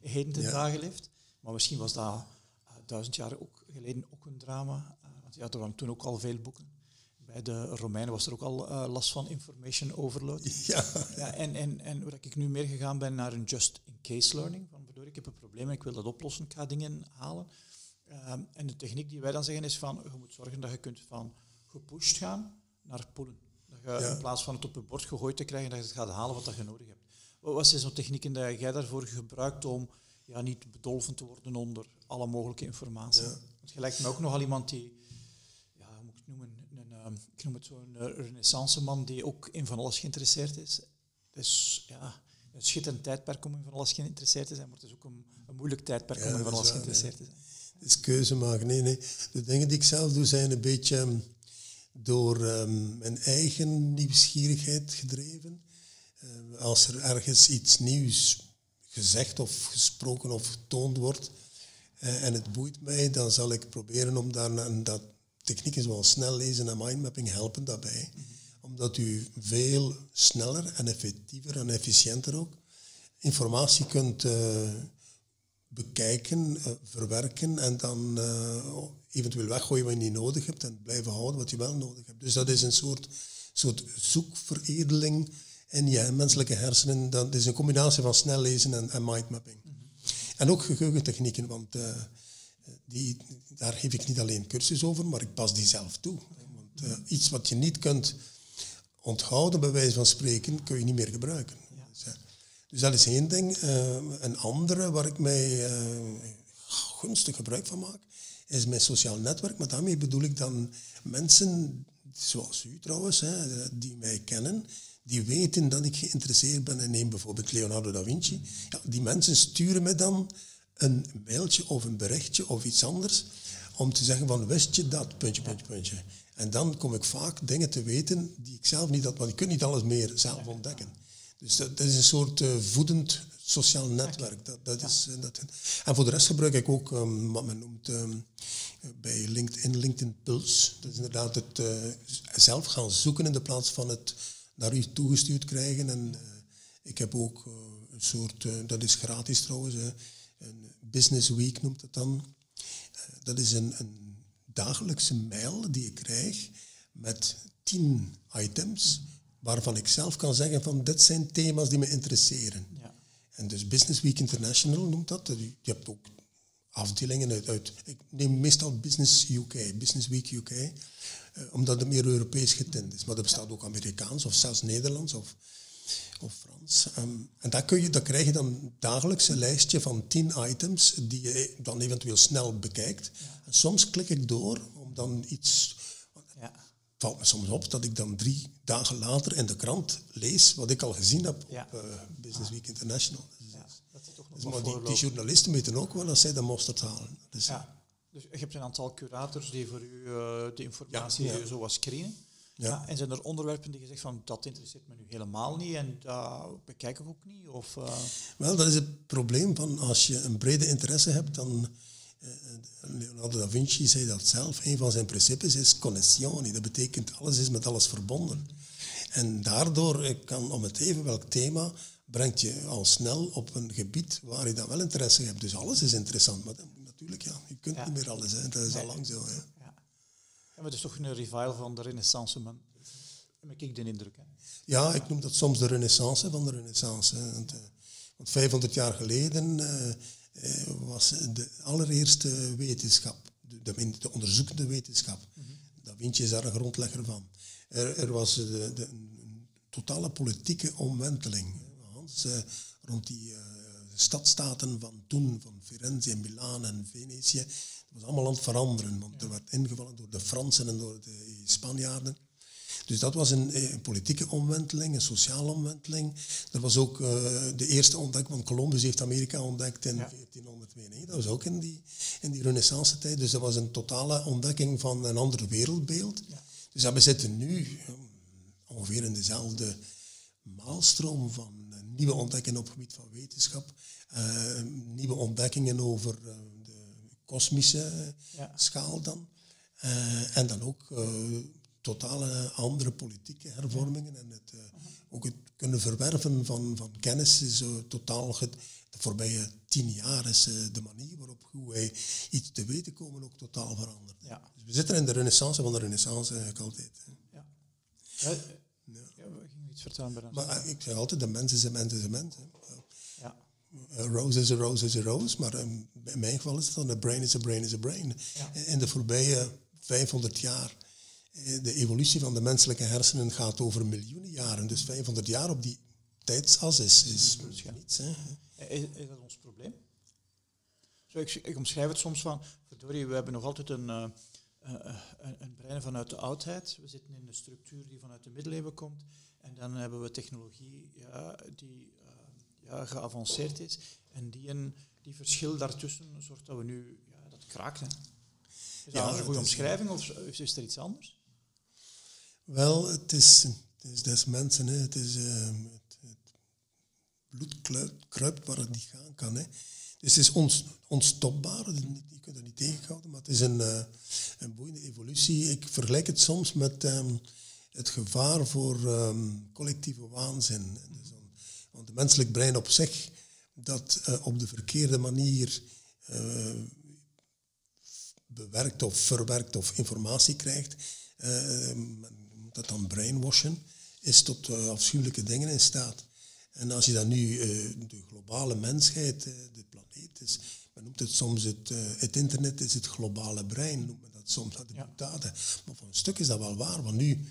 heden ten Ja. dagen leeft. Maar misschien was dat eh, duizend jaar ook, geleden ook een drama. Eh, want ja, er waren toen ook al veel boeken. Bij de Romeinen was er ook al last van information overload. ja, Ja, en, en, en dat ik nu meer gegaan ben naar een just-in-case learning. Van, bedoel, ik heb een probleem en ik wil dat oplossen, ik ga dingen halen. Ehm, en de techniek die wij dan zeggen is van, je moet zorgen dat je kunt van gepusht gaan naar pullen. Dat je Ja. in plaats van het op je bord gegooid te krijgen, dat je het gaat halen wat dat je nodig hebt. Wat zijn zo'n technieken dat jij daarvoor gebruikt om ja, niet bedolven te worden onder alle mogelijke informatie? Ja. Want je lijkt me ook nogal iemand die, ja, hoe moet ik het noemen, een, ehm, ik noem het zo'n uh, renaissance man die ook in van alles geïnteresseerd is. Dus ja, een schitterend tijdperk om in van alles geïnteresseerd te zijn, maar het is ook een, een moeilijk tijdperk Ja, om in van alles waar, geïnteresseerd te zijn. het is keuze maken. Nee, nee. De dingen die ik zelf doe zijn een beetje ehm, door ehm, mijn eigen nieuwsgierigheid gedreven. Eh, als er ergens iets nieuws gezegd of gesproken of getoond wordt eh, en het boeit mij, dan zal ik proberen om daar en dat technieken zoals snel lezen en mindmapping helpen daarbij. Omdat u veel sneller en effectiever en efficiënter ook informatie kunt eh, bekijken, eh, verwerken en dan eh, eventueel weggooien wat je niet nodig hebt en blijven houden wat je wel nodig hebt. Dus dat is een soort, soort zoekveredeling in je menselijke hersenen. Dat is een combinatie van snel lezen en, en mindmapping. En ook geheugentechnieken, want eh, die, daar geef ik niet alleen cursus over, maar ik pas die zelf toe. Want iets wat je niet kunt onthouden, bij wijze van spreken, kun je niet meer gebruiken. Dus, dat is één ding. Eh, een andere waar ik mij eh, gunstig gebruik van maak, is mijn sociaal netwerk. Maar daarmee bedoel ik dan mensen, zoals u trouwens, hè, die mij kennen, die weten dat ik geïnteresseerd ben in neem bijvoorbeeld Leonardo da Vinci. Ja, die mensen sturen me dan een mailtje of een berichtje of iets anders om te zeggen van wist je dat, puntje, puntje, puntje. En dan kom ik vaak dingen te weten die ik zelf niet had, want ik kunt niet alles meer zelf ontdekken. Dus dat, dat is een soort eh, voedend sociaal netwerk. Dat, dat is, eh, dat, en voor de rest gebruik ik ook ehm, wat men noemt ehm, bij LinkedIn, LinkedIn Pulse. Dat is inderdaad het eh, zelf gaan zoeken in de plaats van het naar u toegestuurd krijgen. En ik heb ook een soort, dat is gratis trouwens, een Business Week noemt het dan. Dat is een, een dagelijkse mail die ik krijg met tien items waarvan ik zelf kan zeggen van dit zijn thema's die me interesseren. Ja. En dus Business Week International noemt dat. Je hebt ook afdelingen uit, uit ik neem meestal Business UK, Business Week UK, eh, omdat het meer Europees getint is. Maar er bestaat ook Amerikaans of zelfs Nederlands of, of Frans. Ehm, en daar, kun je, daar krijg je dan dagelijks een lijstje van tien items die je dan eventueel snel bekijkt. En soms klik ik door om dan iets Ja. Valt me soms op dat ik dan drie dagen later in de krant lees wat ik al gezien heb Ja. op eh, Business Week International. Dus, Ja, dat is toch nog dus maar die, journalisten weten ook wel dat zij de mosterd halen. Dus, Ja. Dus je hebt een aantal curators die voor u eh, de informatie Ja, zo wat screenen. Ja. Ja, en zijn er onderwerpen die je zegt van dat interesseert me nu helemaal niet en dat bekijk ik ook niet? Of, eh, Wel, dat is het probleem van als je een brede interesse hebt, dan... eh, Leonardo da Vinci zei dat zelf. Een van zijn principes is connessione. Dat betekent alles is met alles verbonden. En daardoor eh, kan om het even welk thema brengt je al snel op een gebied waar je dan wel interesse in hebt. Dus alles is interessant. Maar dan, natuurlijk, ja, je kunt Ja. niet meer alles. Hè. Dat is al lang zo. Hè. ja. ja, maar het is toch een revival van de renaissance, man. Heb ik de indruk. Hè? Ja, ik noem dat soms de renaissance van de renaissance. hè. Want, eh, want 500 jaar geleden eh, eh, was de allereerste wetenschap, de, de, de onderzoekende wetenschap. Da Vinci is daar een grondlegger van. Er, er was de, de, een totale politieke omwenteling. Hans, eh, rond die eh, stadstaten van toen, van Firenze en Milaan en Venetië. Dat was allemaal aan het veranderen, want er werd ingevallen door de Fransen en door de Spanjaarden. Dus dat was een, eh, een politieke omwenteling, een sociale omwenteling. Er was ook eh, de eerste ontdekking, want Columbus heeft Amerika ontdekt in Ja. 1492. Dat was ook in die, in die renaissance tijd. Dus dat was een totale ontdekking van een ander wereldbeeld. Dus ja, we zitten nu eh, ongeveer in dezelfde maalstroom van nieuwe ontdekkingen op het gebied van wetenschap. nieuwe ontdekkingen over de kosmische Ja. schaal dan. En dan ook totale andere politieke hervormingen en het, eh, ook het kunnen verwerven van, van kennis is eh, totaal de voorbije tien jaar is eh, de manier waarop hoe wij iets te weten komen ook totaal veranderd. Ja. Dus we zitten in de renaissance van de renaissance eigenlijk altijd. Ja. Ja, ja, we gingen iets vertellen. Maar ik zeg altijd, de mens is een mens is een mens. ja. A rose is a rose is a rose, maar in mijn geval is het dan, a brain is a brain is a brain. Ja. In de voorbije 500 jaar, de evolutie van de menselijke hersenen gaat over miljoenen jaren. Dus 500 jaar op die tijdsas is, is niets. Hè. Is, is dat ons probleem? Zo, ik, ik omschrijf het soms van, verdorie, we hebben nog altijd een, eh, eh, een, een brein vanuit de oudheid. We zitten in een structuur die vanuit de middeleeuwen komt. En dan hebben we technologie ja, die eh, ja, geavanceerd is. En die, een, die verschil daartussen zorgt dat we nu, ja, dat kraakt. Hè. Is dat Ja, een goede omschrijving of is er iets anders? Wel, het is, het is des mensen, hè. Het, is, eh, het, bloed kruipt, waar het niet gaan kan. Hè. Dus het is ons, onstopbaar, je kunt dat niet tegenhouden, maar het is een, eh, een boeiende evolutie. Ik vergelijk het soms met ehm, het gevaar voor ehm, collectieve waanzin. Dus want het menselijk brein op zich, dat eh, op de verkeerde manier eh, bewerkt of verwerkt of informatie krijgt, dat dan brainwashen, is tot eh, afschuwelijke dingen in staat. En als je dan nu eh, de globale mensheid, eh, de planeet is, men noemt het soms het, het internet is het globale brein, noemt men dat soms, de Ja. Maar voor een stuk is dat wel waar, want nu,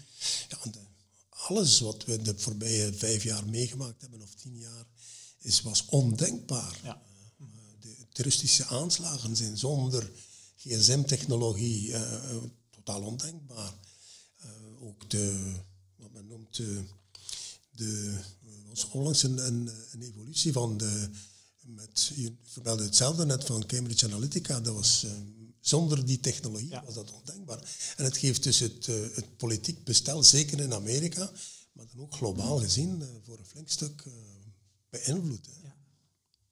ja, de- alles wat we de voorbije vijf jaar meegemaakt hebben, of tien jaar, is, was ondenkbaar. Ja. De terroristische aanslagen zijn zonder gsm-technologie totaal ondenkbaar. Ook de, wat men noemt, de, er was onlangs een, een, een evolutie van de, met, je vermeldde hetzelfde net van Cambridge Analytica, dat was, eh, zonder die technologie Ja. was dat ondenkbaar. En het geeft dus het, eh, het politiek bestel, zeker in Amerika, maar dan ook globaal gezien, eh, voor een flink stuk beïnvloed. hè. Ja.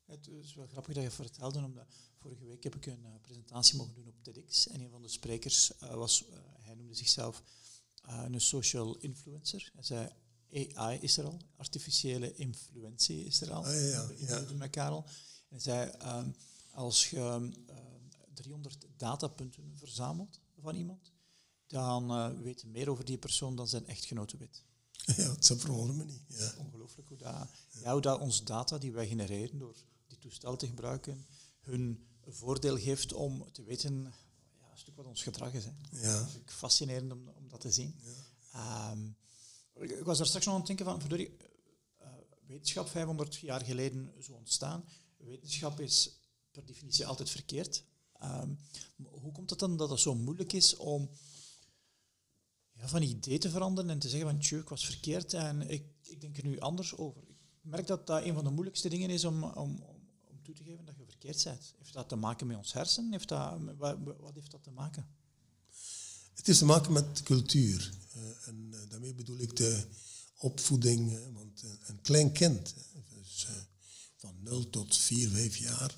Het is wel grappig dat je vertelde, omdat vorige week heb ik een presentatie mogen doen op TEDx. En een van de sprekers was, hij noemde zichzelf een social influencer. Zei, AI is er al, artificiële influentie is er al. Ah, ja, ja, met Karel. En hij zei, ehm, als je ehm, 300 datapunten verzamelt van iemand, dan eh weet je meer over die persoon dan zijn echtgenote weet. Ja, het verwondert me niet. Ja. Ongelooflijk hoe dat, ja, hoe dat ons data die wij genereren door die toestel te gebruiken, hun voordeel geeft om te weten stuk wat ons gedrag is. Hè. Ja. Dat vind ik fascinerend om, om dat te zien. Ehm, ik ik was daar straks nog aan het denken van, verdorie, eh, wetenschap 500 jaar geleden zo ontstaan. Wetenschap is per definitie altijd verkeerd. Ehm, hoe komt het dan dat het zo moeilijk is om ja, van idee te veranderen en te zeggen van ik was verkeerd en ik, ik denk er nu anders over. Ik merk dat dat een van de moeilijkste dingen is om, om, om, om toe te geven dat je verkeerd bent? Heeft dat te maken met ons hersenen? Heeft dat, wat, wat heeft dat te maken? Het heeft te maken met cultuur. Uh, en uh, daarmee bedoel ik de opvoeding. Want een klein kind, dus, van 0 tot 4, 5 jaar,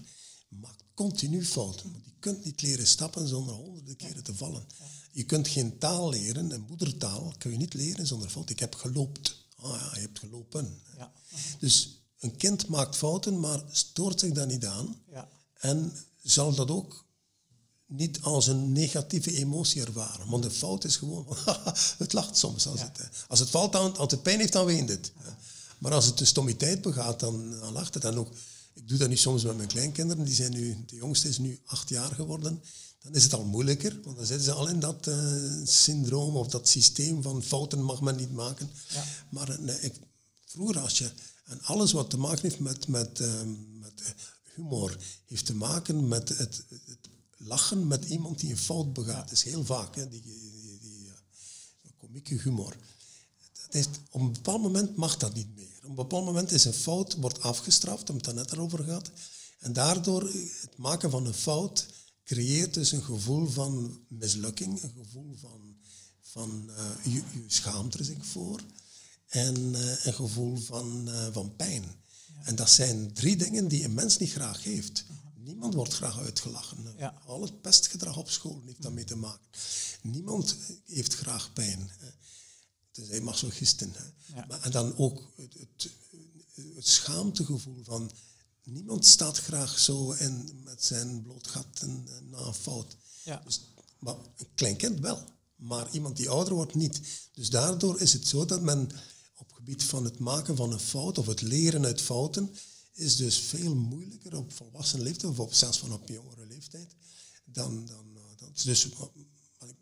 maakt continu fouten. Want je kunt niet leren stappen zonder honderden keren te vallen. Je kunt geen taal leren, een moedertaal kun je niet leren zonder fout. Ik heb geloopt. Ah oh ja, je hebt gelopen. Ja. Dus een kind maakt fouten, maar stoort zich daar niet aan. Ja. En zal dat ook niet als een negatieve emotie ervaren. Want de fout is gewoon, het lacht soms. Als, het, als het valt, dan, als het pijn heeft, dan weent het. Maar als het een stommiteit begaat, dan, dan lacht het. En ook, ik doe dat nu soms met mijn kleinkinderen. Die zijn nu, de jongste is nu acht jaar geworden. Dan is het al moeilijker, want dan zitten ze al in dat uh, syndroom of dat systeem van fouten mag men niet maken. Ja. Maar eh, nee, ik, vroeger als je, en alles wat te maken heeft met, met, uh, met humor, heeft te maken met het, het, lachen met iemand die een fout begaat. Dat is heel vaak, hè, die, die, die, komieke humor. Dat is, op een bepaald moment mag dat niet meer. Op een bepaald moment is een fout, wordt afgestraft, omdat het net erover gaat. En daardoor, het maken van een fout, creëert dus een gevoel van mislukking, een gevoel van, van uh, je, je, schaamt er zich voor en uh, een gevoel van, uh, van pijn. En dat zijn drie dingen die een mens niet graag heeft. Niemand wordt graag uitgelachen. Ja. Al het pestgedrag op school heeft daarmee te maken. Niemand heeft graag pijn. Dus hij masochisten. Ja. Maar, en dan ook het, het, het schaamtegevoel van niemand staat graag zo in met zijn bloot gat en, na een fout. Ja. Dus, maar een klein kind wel, maar iemand die ouder wordt niet. Dus daardoor is het zo dat men gebied van het maken van een fout of het leren uit fouten is dus veel moeilijker op volwassen leeftijd of op, zelfs van op jongere leeftijd dan, dan, dan dus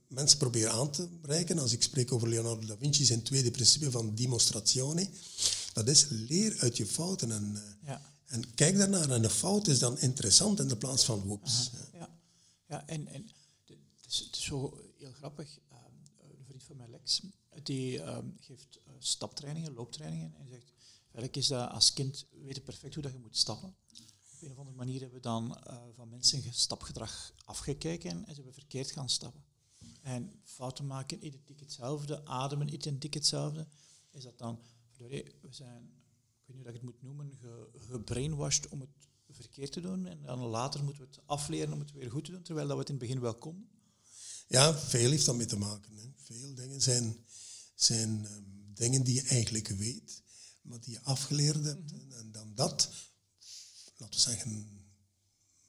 mensen proberen aan te bereiken als ik spreek over Leonardo da Vinci zijn tweede principe van demonstratione dat is leer uit je fouten en uh, ja en kijk daarnaar en de fout is dan interessant in de plaats van woeps. Ja, ja en, en het, is, het is zo heel grappig. Uh, een vriend van mij, Lex, die uh, geeft staptrainingen, looptrainingen. En zegt, eigenlijk is dat als kind weten perfect hoe dat je moet stappen. Op een of andere manier hebben we dan eh, van mensen stapgedrag afgekeken en ze hebben verkeerd gaan stappen. En fouten maken identiek hetzelfde, ademen identiek hetzelfde. Is dat dan, we zijn weet niet hoe ik het moet noemen, ge, gebrainwashed om het verkeerd te doen. En dan later moeten we het afleren om het weer goed te doen, terwijl dat we het in het begin wel konden. Ja, veel heeft daarmee te maken. Hè. Veel dingen zijn, zijn um, dingen die je eigenlijk weet, maar die je afgeleerd hebt. Mhm. En dan dat, laten we zeggen,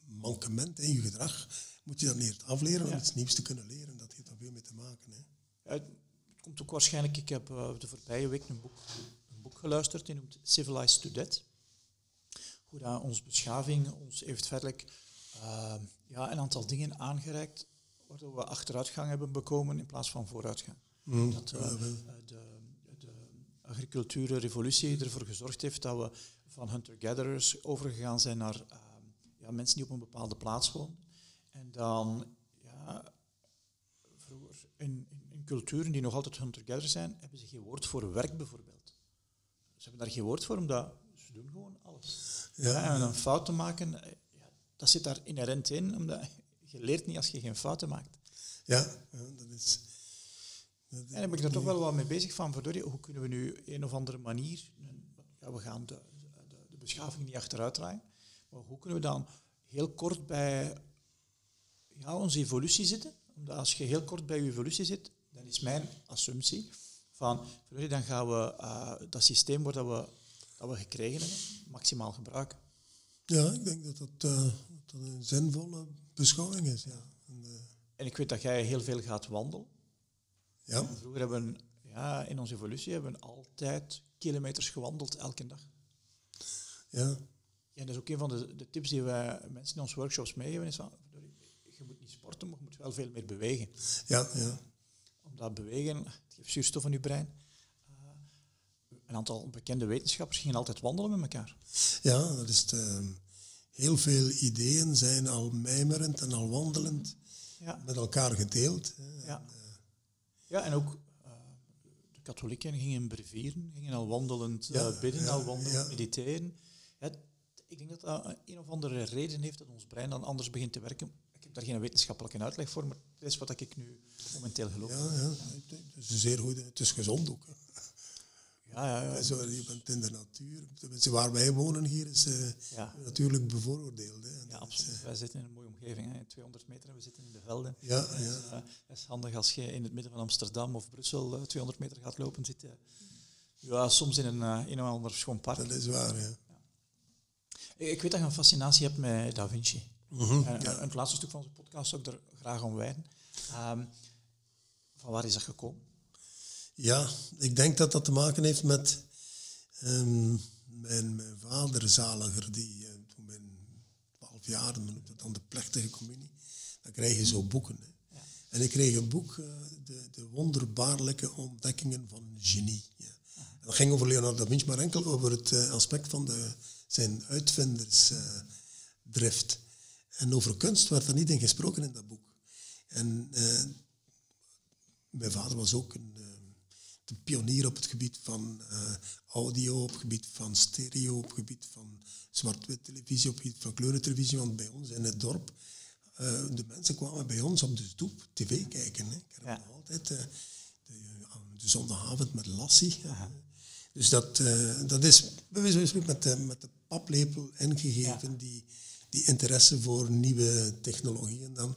mankement in je gedrag, moet je dan eerst afleren om iets nieuws te kunnen leren. Dat heeft daar veel mee te maken. Hè. het komt ook waarschijnlijk, ik heb uh, de voorbije week een boek geluisterd, die noemt Civilized to Death. Hoe dat onze beschaving ons heeft verder uh, ja, een aantal dingen aangereikt waardoor we achteruitgang hebben bekomen in plaats van vooruitgang. Mm, dat uh, de, de revolutie ervoor gezorgd heeft dat we van hunter-gatherers overgegaan zijn naar uh, ja, mensen die op een bepaalde plaats wonen. En dan, ja, vroeger in, in, in culturen die nog altijd hunter-gatherers zijn, hebben ze geen woord voor werk bijvoorbeeld. Ze hebben daar geen woord voor, omdat ze doen gewoon alles. Ja. en een fout te maken, eh, ja, dat zit daar inherent in, omdat je leert niet als je geen fouten maakt. Ja, dat is... Dat en dan ben ik er toch wel wat mee bezig van, verdorie, hoe kunnen we nu een of andere manier, ja, we gaan de, de, de beschaving niet achteruit draaien, maar hoe kunnen we dan heel kort bij ja, onze evolutie zitten? Omdat als je heel kort bij je evolutie zit, dan is mijn assumptie van, dan gaan we uh, dat systeem waar dat we, dat we gekregen hebben, maximaal gebruiken. Ja, ik denk dat dat, uh, dat een zinvolle beschouwing is. Ja. En, uh, en, ik weet dat jij heel veel gaat wandelen. Ja. vroeger hebben we, ja, in onze evolutie hebben we altijd kilometers gewandeld elke dag. Ja. En dat is ook een van de, de tips die wij mensen in onze workshops meegeven, is van, je moet niet sporten, maar je moet wel veel meer bewegen. Ja, ja. Omdat bewegen, zuurstof in je brein. Uh, een aantal bekende wetenschappers gingen altijd wandelen met elkaar. Ja, dat is het, ehm, heel veel ideeën zijn al mijmerend en al wandelend ja. met elkaar gedeeld. Ja. Ja, en ook uh, de katholieken gingen brevieren, gingen al wandelend ja, bidden, al wandelend mediteren. Ik denk dat dat een of andere reden heeft dat ons brein dan anders begint te werken. Ik heb daar geen wetenschappelijke uitleg voor, maar dat is wat ik nu momenteel geloof. Ja, ja. Het is zeer goed. Het is gezond ook. Hè. Ja, ja, ja. Zo, je bent in de natuur. Tenminste, waar wij wonen hier is uh, ja. natuurlijk bevooroordeeld. Hè. Ja, absoluut. Is, wij zitten in een mooie omgeving. Hè. 200 meter en we zitten in de velden. Ja, dat, ja. Is, uh, dat is handig als je in het midden van Amsterdam of Brussel uh, 200 meter gaat lopen. Zit ja, soms in een, een of ander schoon park. Dat is waar, ja. Ik, ik weet dat je een fascinatie hebt met Da Vinci. Mm -hmm, en, ja. het laatste stuk van onze podcast zou ik er graag om wijden. Um, van waar is dat gekomen? Ja, ik denk dat dat te maken heeft met um, mijn, mijn vader zaliger, die uh, toen mijn twaalf jaar, men noemt dat dan de plechtige communie, dan krijg je zo boeken. Hè. Ja. En ik kreeg een boek, uh, de, de wonderbaarlijke ontdekkingen van een genie. Ja. En dat ging over Leonardo da Vinci, maar enkel over het uh, aspect van de, zijn uitvindersdrift. en over kunst werd er niet in gesproken in dat boek. En mijn vader was ook een pionier op het gebied van uh, audio, op het gebied van stereo, op het gebied van zwart-wit televisie, op het gebied van kleurentelevisie. Want bij ons in het dorp, uh, de mensen kwamen bij ons op de stoep tv kijken. Hè. Ik heb ja. altijd uh, de, de, zondagavond met Lassie. Dus dat, dat is met de, met de paplepel ingegeven, ja. die, die interesse voor nieuwe technologieën dan.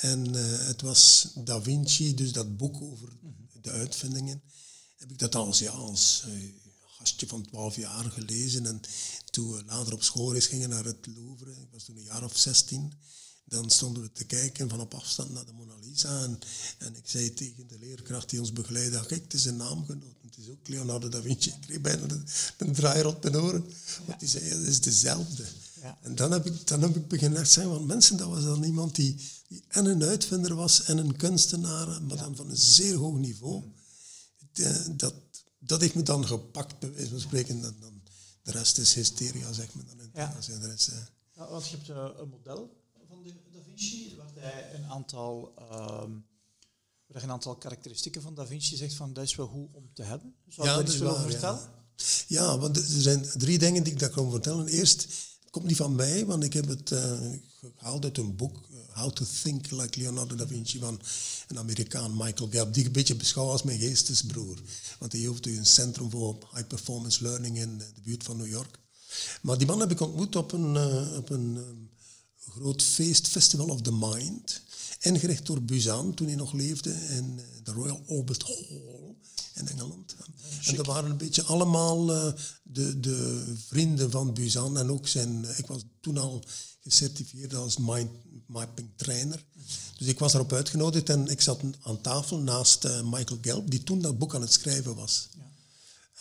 En het was Da Vinci, dus dat boek over de uitvindingen, heb ik dat als, ja, als uh, gastje van 12 jaar gelezen. En toen we later op schoolreis gingen naar het Louvre, ik was toen een jaar of 16, dan stonden we te kijken van op afstand naar de Mona Lisa. En, ik zei tegen de leerkracht die ons begeleidde, kijk, het is een naamgenoot. Het is ook Leonardo da Vinci. Ik kreeg bijna een, een draai rond mijn oren. Want die zei, het is dezelfde. Ja. En dan heb, ik, dan heb ik beginnen te zeggen, want mensen, dat was dan iemand die, die en een uitvinder was en een kunstenaar, maar ja. dan van een zeer hoog niveau. De, dat, dat heeft me dan gepakt, bij wijze van spreken. En dan, de rest is hysteria, zeg maar. Dan ja. de rest, ja, want je hebt uh, een model van de Da Vinci, waar hij een aantal, um, waar een aantal karakteristieken van Da Vinci zegt van dat is wel goed om te hebben. Zou je ja, dat vertellen? Ja. ja, want er zijn drie dingen die ik daar kan vertellen. Eerst, komt niet van mij, want ik heb het gehaald uit een boek, How to Think Like Leonardo da Vinci, van een Amerikaan, Michael Gelb, die ik een beetje beschouw als mijn geestesbroer. Want hij heeft een centrum voor high performance learning in de buurt van New York. Maar die man heb ik ontmoet op een, uh, op een groot feest, Festival of the Mind, ingericht door Buzan toen hij nog leefde in de Royal Albert Hall in Engeland. En dat waren een beetje allemaal uh, de, de vrienden van Buzan en ook zijn, ik was toen al gecertificeerd als mind mapping trainer. Dus ik was erop uitgenodigd en ik zat aan tafel naast uh, Michael Gelb, die toen dat boek aan het schrijven was. Ja.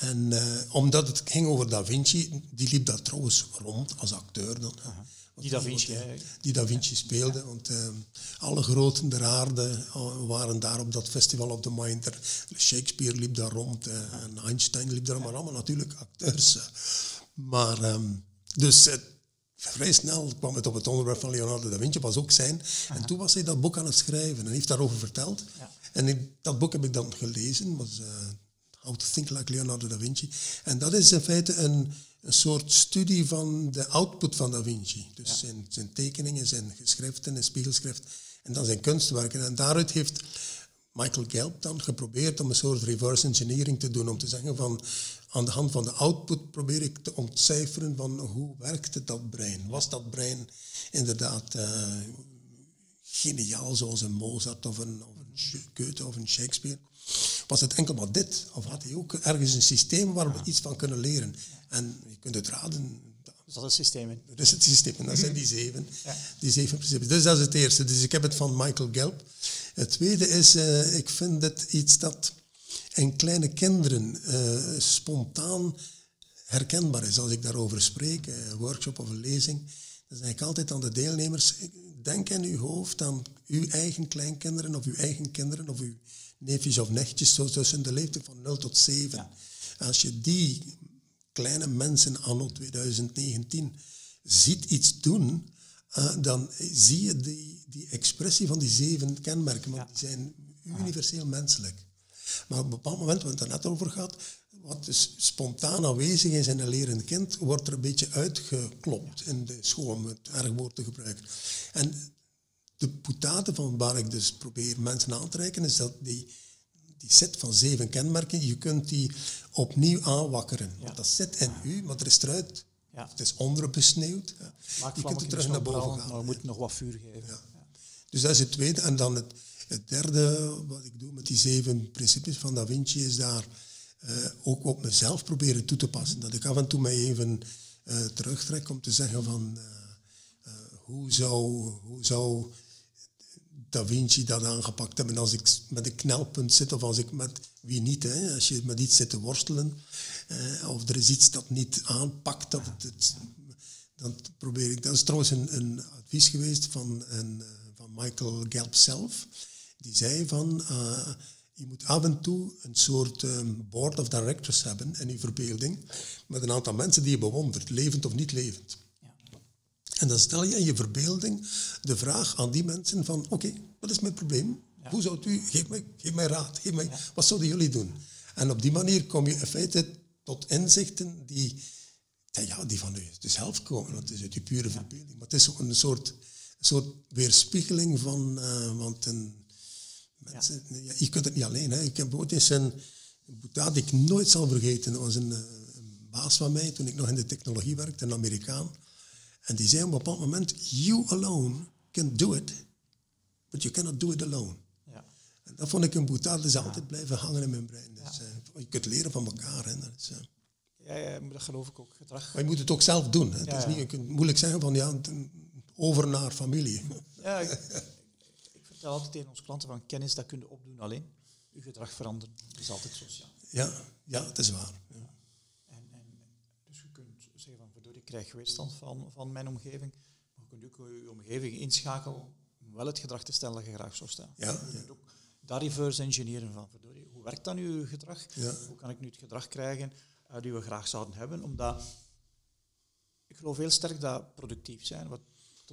En uh, omdat het ging over Da Vinci, die liep daar trouwens rond als acteur dan. Uh -huh. Die Da Vinci, die, die Da Vinci speelde, want uh, alle groten der aarde waren daar op dat Festival of the Mind. Er, Shakespeare liep daar rond en Einstein liep daar, maar allemaal natuurlijk acteurs. Maar um, dus vrij snel kwam het op het onderwerp van Leonardo da Vinci, was ook zijn. Aha. En toen was hij dat boek aan het schrijven en heeft daarover verteld. Ja. En in dat boek heb ik dan gelezen, was uh, How to Think Like Leonardo da Vinci. En dat is in feite een, een soort studie van de output van da Vinci. Dus ja. zijn, zijn tekeningen, zijn geschriften, zijn spiegelschrift en dan zijn kunstwerken. En daaruit heeft Michael Gelb dan geprobeerd om een soort reverse engineering te doen, om te zeggen van aan de hand van de output probeer ik te ontcijferen van hoe werkte dat brein. Was dat brein inderdaad uh, geniaal zoals een Mozart of een, of een Goethe of een Shakespeare? Was het enkel maar dit? Of had hij ook ergens een systeem waar we ja. iets van kunnen leren? En je kunt het raden. Dus dat is het systeem. Dat is het systeem. En dat zijn die zeven. Ja. Die zeven principes. Dus dat is het eerste. Dus ik heb het van Michael Gelb. Het tweede is, uh, ik vind het iets dat en kleine kinderen uh, spontaan herkenbaar is. Als ik daarover spreek, een workshop of een lezing, dan zeg ik altijd aan de deelnemers, denk in uw hoofd aan uw eigen kleinkinderen of uw eigen kinderen of uw neefjes of nichtjes, zo tussen de leeftijd van 0 tot 7. Ja. Als je die kleine mensen anno 2019 ziet iets doen, uh, dan zie je die, die expressie van die zeven kenmerken, want ja. die zijn universeel menselijk. Maar op een bepaald moment, we het er net over gehad, wat dus spontaan aanwezig is in een lerend kind, wordt er een beetje uitgeklopt in de school, om het erg woord te gebruiken. En de poetate van waar ik dus probeer mensen aan te reiken, is dat die, die set van zeven kenmerken, je kunt die opnieuw aanwakkeren. Want dat zit in u, maar er is eruit. Ja. Het is onderbesneeuwd. Maak je kunt het terug naar boven branden, gaan. Maar we moeten nog wat vuur geven. Ja. Dus dat is het tweede. En dan het, het derde, wat ik doe met die zeven principes van Da Vinci, is daar eh, ook op mezelf proberen toe te passen. Dat ik af en toe mij even eh, terugtrek om te zeggen van eh, hoe, zou, hoe zou Da Vinci dat aangepakt hebben als ik met een knelpunt zit of als ik met wie niet, hè, als je met iets zit te worstelen eh, of er is iets dat niet aanpakt, dan probeer ik. Dat is trouwens een, een advies geweest van, een, eh, van Michael Gelb zelf. Die zei van, eh, je moet af en toe een soort ehm, board of directors hebben in je verbeelding, met een aantal mensen die je bewondert, levend of niet levend. En dan stel je in je verbeelding de vraag aan die mensen van, oké, wat is mijn probleem? Hoe zou u, geef mij, geef mij raad, geef mij, wat zouden jullie doen? En op die manier kom je in feite tot inzichten die, ja, die van u zelf komen, want het is uit je pure verbeelding. Maar het is ook een soort, een soort weerspiegeling van, eh, want een, mensen, ja, je kunt het niet alleen. Hè. Ik heb ooit eens een, boetaat die ik nooit zal vergeten. Dat was een, eh, een baas van mij toen ik nog in de technologie werkte, een Amerikaan. En die zei op een bepaald moment, you alone can do it, but you cannot do it alone. Ja. En dat vond ik een dat is altijd blijven hangen in mijn brein. Dus, eh, je kunt leren van elkaar. Hè. Dat is, eh, Ja, ja, dat geloof ik ook. Gedrag. maar je moet het ook zelf doen. Hè. Het Ja, is ja. niet, je kunt moeilijk zeggen van, ja, over naar familie. Ja, ik, ik vertel altijd tegen onze klanten van kennis, dat kun je opdoen alleen. Je gedrag veranderen. Is altijd sociaal. Ja, ja het is waar. Ja. En, en, dus je kunt zeggen van, verdorie, ik krijg weerstand van, van mijn omgeving. Maar je kunt ook je omgeving inschakelen om wel het gedrag te stellen dat je graag zou staan. Ja, Je kunt ook daar reverse engineeren van, verdorie, hoe werkt dan uw gedrag? Ja. Hoe kan ik nu het gedrag krijgen uh, die we graag zouden hebben? Omdat ik geloof heel sterk dat productief zijn, wat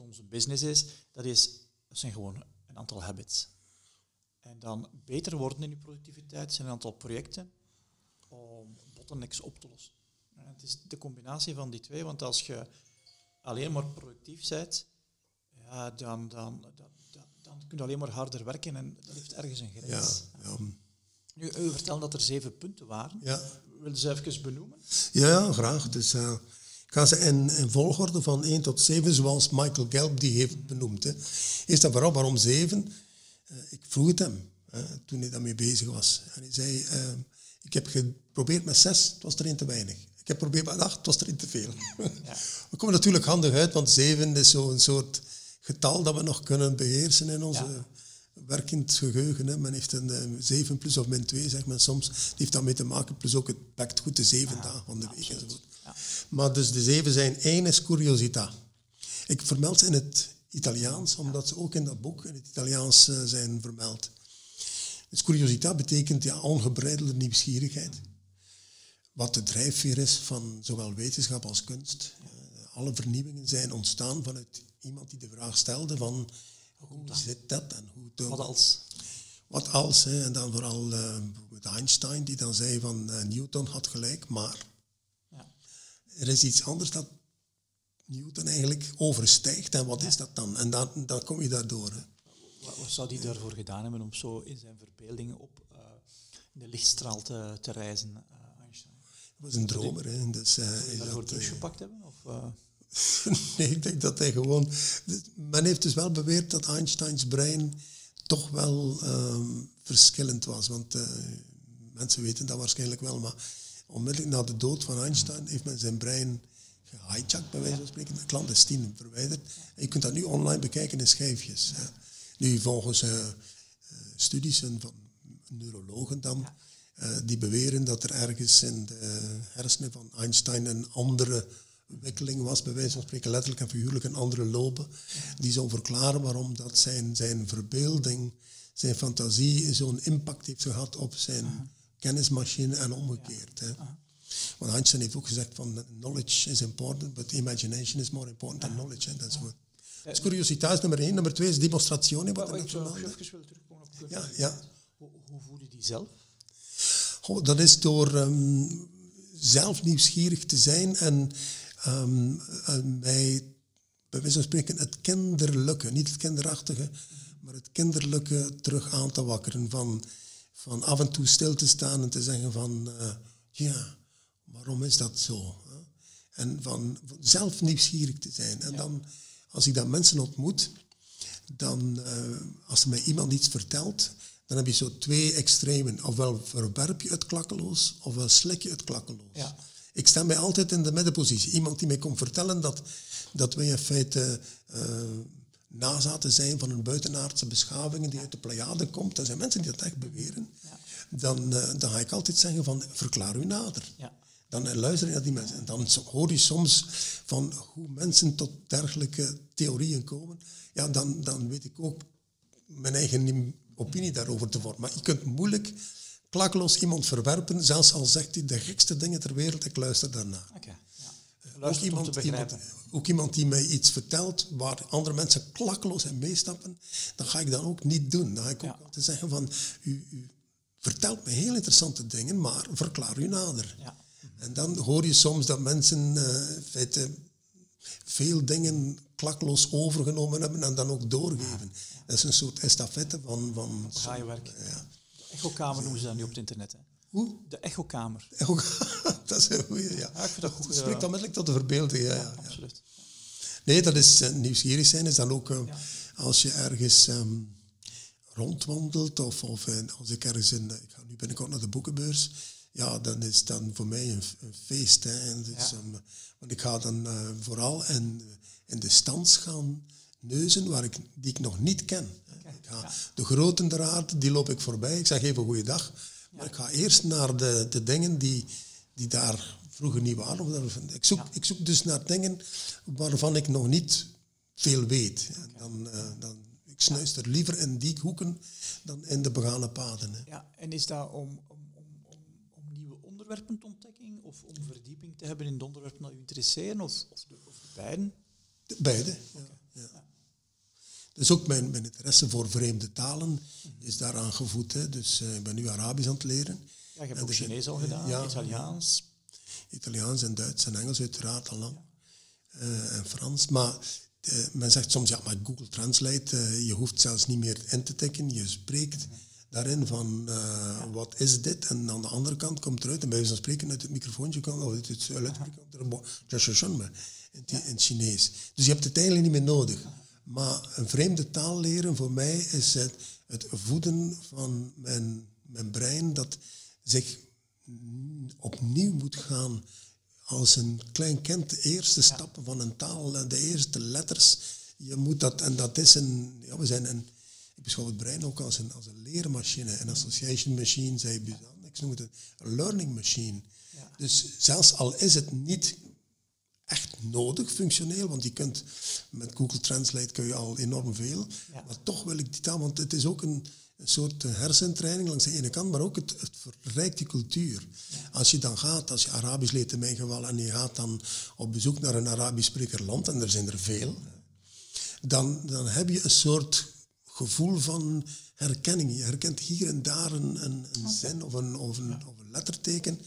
onze business is, dat, is, dat zijn gewoon een aantal habits. En dan beter worden in je productiviteit zijn een aantal projecten om bottlenecks op te lossen. Het is de combinatie van die twee, want als je alleen maar productief bent, ja, dan, dan, dan, dan, kun je alleen maar harder werken en dat heeft ergens een grens. Ja, ja. Nu, u vertelde dat er zeven punten waren. Ja. Wil je ze even benoemen? Ja, graag. Dus, eh, ik ga ze in, in volgorde van 1 tot 7, zoals Michael Gelb die heeft benoemd. Hè. Eerst en vooral, waarom 7? Eh, ik vroeg het hem hè, toen hij daarmee bezig was. En hij zei, eh, ik heb geprobeerd met 6, het was er één te weinig. Ik heb geprobeerd met 8, het was er één te veel. We komen natuurlijk handig uit, want 7 is zo'n soort getal dat we nog kunnen beheersen in onze Ja. werkend geheugen. Hè. Men heeft een eh, 7 plus of min 2, zegt men soms. Die heeft daarmee te maken, plus ook het pakt goed de zeven dagen van de week enzovoort. Ja. Maar dus de zeven zijn één is curiosità. Ik vermeld ze in het Italiaans, omdat ze ook in dat boek in het Italiaans eh, zijn vermeld. Dus curiosità betekent ja, ongebreidelde nieuwsgierigheid. Wat de drijfveer is van zowel wetenschap als kunst. Eh, alle vernieuwingen zijn ontstaan vanuit iemand die de vraag stelde van hoe zit dat en hoe Wat als? wat als, hè, en dan vooral eh, bijvoorbeeld Einstein, die dan zei van eh, Newton had gelijk, maar Ja. er is iets anders dat Newton eigenlijk overstijgt. En wat is dat dan? En dan, dan kom je daardoor. Hè. Wat, wat zou die daarvoor gedaan hebben om zo in zijn verbeelding op eh, de lichtstraal te, te reizen, eh, was een dromer. Hè. Dus, eh, die is daarvoor dat, eh, teruggepakt hebben? Of, eh, nee, ik denk dat hij gewoon... Men heeft dus wel beweerd dat Einsteins brein toch wel ehm, verschillend was. Want eh, mensen weten dat waarschijnlijk wel, maar onmiddellijk na de dood van Einstein heeft men zijn brein gehijacked, bij wijze van spreken, clandestien verwijderd. En je kunt dat nu online bekijken in schijfjes. hè. Nu, volgens eh, eh, studies van neurologen dan, eh, die beweren dat er ergens in de hersenen van Einstein een andere wikkeling was, bij wijze van spreken letterlijk en figuurlijk een andere lobe, die zou verklaren waarom dat zijn, zijn verbeelding, zijn fantasie zo'n impact heeft gehad op zijn kennismachine en omgekeerd. Hè. Want Einstein heeft ook gezegd van knowledge is important, but imagination is more important than knowledge. Dat is goed. Dus curiositeit is nummer één. Nummer twee is demonstratie. Wat wat ik zou nog even willen terugkomen op Ja, ja. Hoe, hoe voelde die zelf? Goh, dat is door ehm, zelf nieuwsgierig te zijn en, ehm, en mij, bij wijze van spreken, het kinderlijke, niet het kinderachtige, maar het kinderlijke terug aan te wakkeren. Van, van af en toe stil te staan en te zeggen van, eh, ja, waarom is dat zo? En van zelf nieuwsgierig te zijn. En dan, als ik dan mensen ontmoet, dan, eh, als er mij iemand iets vertelt, dan heb je zo twee extremen. Ofwel verwerp je het klakkeloos, ofwel slik je het klakkeloos. Ja. Ik sta mij altijd in de middenpositie. Iemand die mij komt vertellen dat, dat wij in feite eh, nazaten zijn van een buitenaardse beschaving die uit de Pleiade komt. Er zijn mensen die dat echt beweren. Dan, eh, dan ga ik altijd zeggen van verklaar u nader. Ja. Dan luister je naar die mensen. En dan hoor je soms van hoe mensen tot dergelijke theorieën komen. Ja, dan, dan weet ik ook mijn eigen opinie daarover te vormen. Maar je kunt moeilijk klakkeloos iemand verwerpen, zelfs al zegt hij de gekste dingen ter wereld, ik luister daarnaar. Oké. Ja. Ook Luister om te iemand, ook iemand die mij iets vertelt waar andere mensen klakkeloos in meestappen, dan ga ik dat ook niet doen. Dan ga ik ook altijd zeggen van, u, u vertelt me heel interessante dingen, maar verklaar u nader. Ja. En dan hoor je soms dat mensen eh, in feite veel dingen klakkeloos overgenomen hebben en dan ook doorgeven. Dat is een soort estafette van... van Ga je werk. Ja. De echokamer noemen ze dat nu op het internet. Hè. Hoe? De echokamer. Ook, dat is een goeie, ja. Ja, ik vind dat goed. Het spreekt eh, onmiddellijk tot de verbeelding, ja. ja, ja. Absoluut. Nee, dat is eh, nieuwsgierig zijn. Is dan ook eh, als je ergens ehm, rondwandelt of, of als ik ergens in, ik ga nu binnenkort naar de boekenbeurs, ja, dan is dan voor mij een, een feest. Hè. En dus, Ja. want ik ga dan vooral in, in de stands gaan neuzen waar ik, die ik nog niet ken. Ik ga, ja. De aarde, die loop ik voorbij. Ik zeg even goeiedag. Maar ik ga eerst naar de, de dingen die, die daar vroeger niet waren. Of daar- Ik zoek, ik zoek dus naar dingen waarvan ik nog niet veel weet. En dan, eh, dan, ik snuister liever in die hoeken dan in de begane paden. Hè. Ja, en is dat om, om, om, nieuwe onderwerpen te ontdekken of om verdieping te hebben in de onderwerpen die u interesseren of, of, de, of de beiden? De- Beide. Ja. Dus ook mijn, mijn interesse voor vreemde talen is daaraan gevoed. Hè. Dus eh, ik ben nu Arabisch aan het leren. Ja, je hebt En ook er Chinees al gedaan, ja. Italiaans. Italiaans en Duits en Engels uiteraard al lang. Eh, en Frans. Maar eh, men zegt soms, ja, maar Google Translate, eh, je hoeft zelfs niet meer in te tikken. Je spreekt daarin van, eh, wat is dit? En aan de andere kant komt eruit, en bij wijze van spreken uit het microfoontje komt, of uit het luidsprekers in, het- in het Chinees. Dus je hebt het eigenlijk niet meer nodig. Maar een vreemde taal leren voor mij is het, het voeden van mijn, mijn brein dat zich opnieuw moet gaan als een klein kind de eerste stappen van een taal, en de eerste letters. Je moet dat, en dat is een, ja, we zijn een, ik beschouw het brein ook als een, als een leermachine, een association machine, zei Buzan. Ik noem het een, een learning machine. Dus zelfs al is het niet echt nodig, functioneel, want je kunt met Google Translate kun je al enorm veel. Ja. Maar toch wil ik die taal, want het is ook een, een soort hersentraining langs de ene kant, maar ook het, het verrijkt die cultuur. Als je dan gaat, als je Arabisch leert in mijn geval, en je gaat dan op bezoek naar een Arabisch sprekerland, en er zijn er veel, dan, dan heb je een soort gevoel van herkenning. Je herkent hier en daar een, een, een zin of een, of, een, of een letterteken.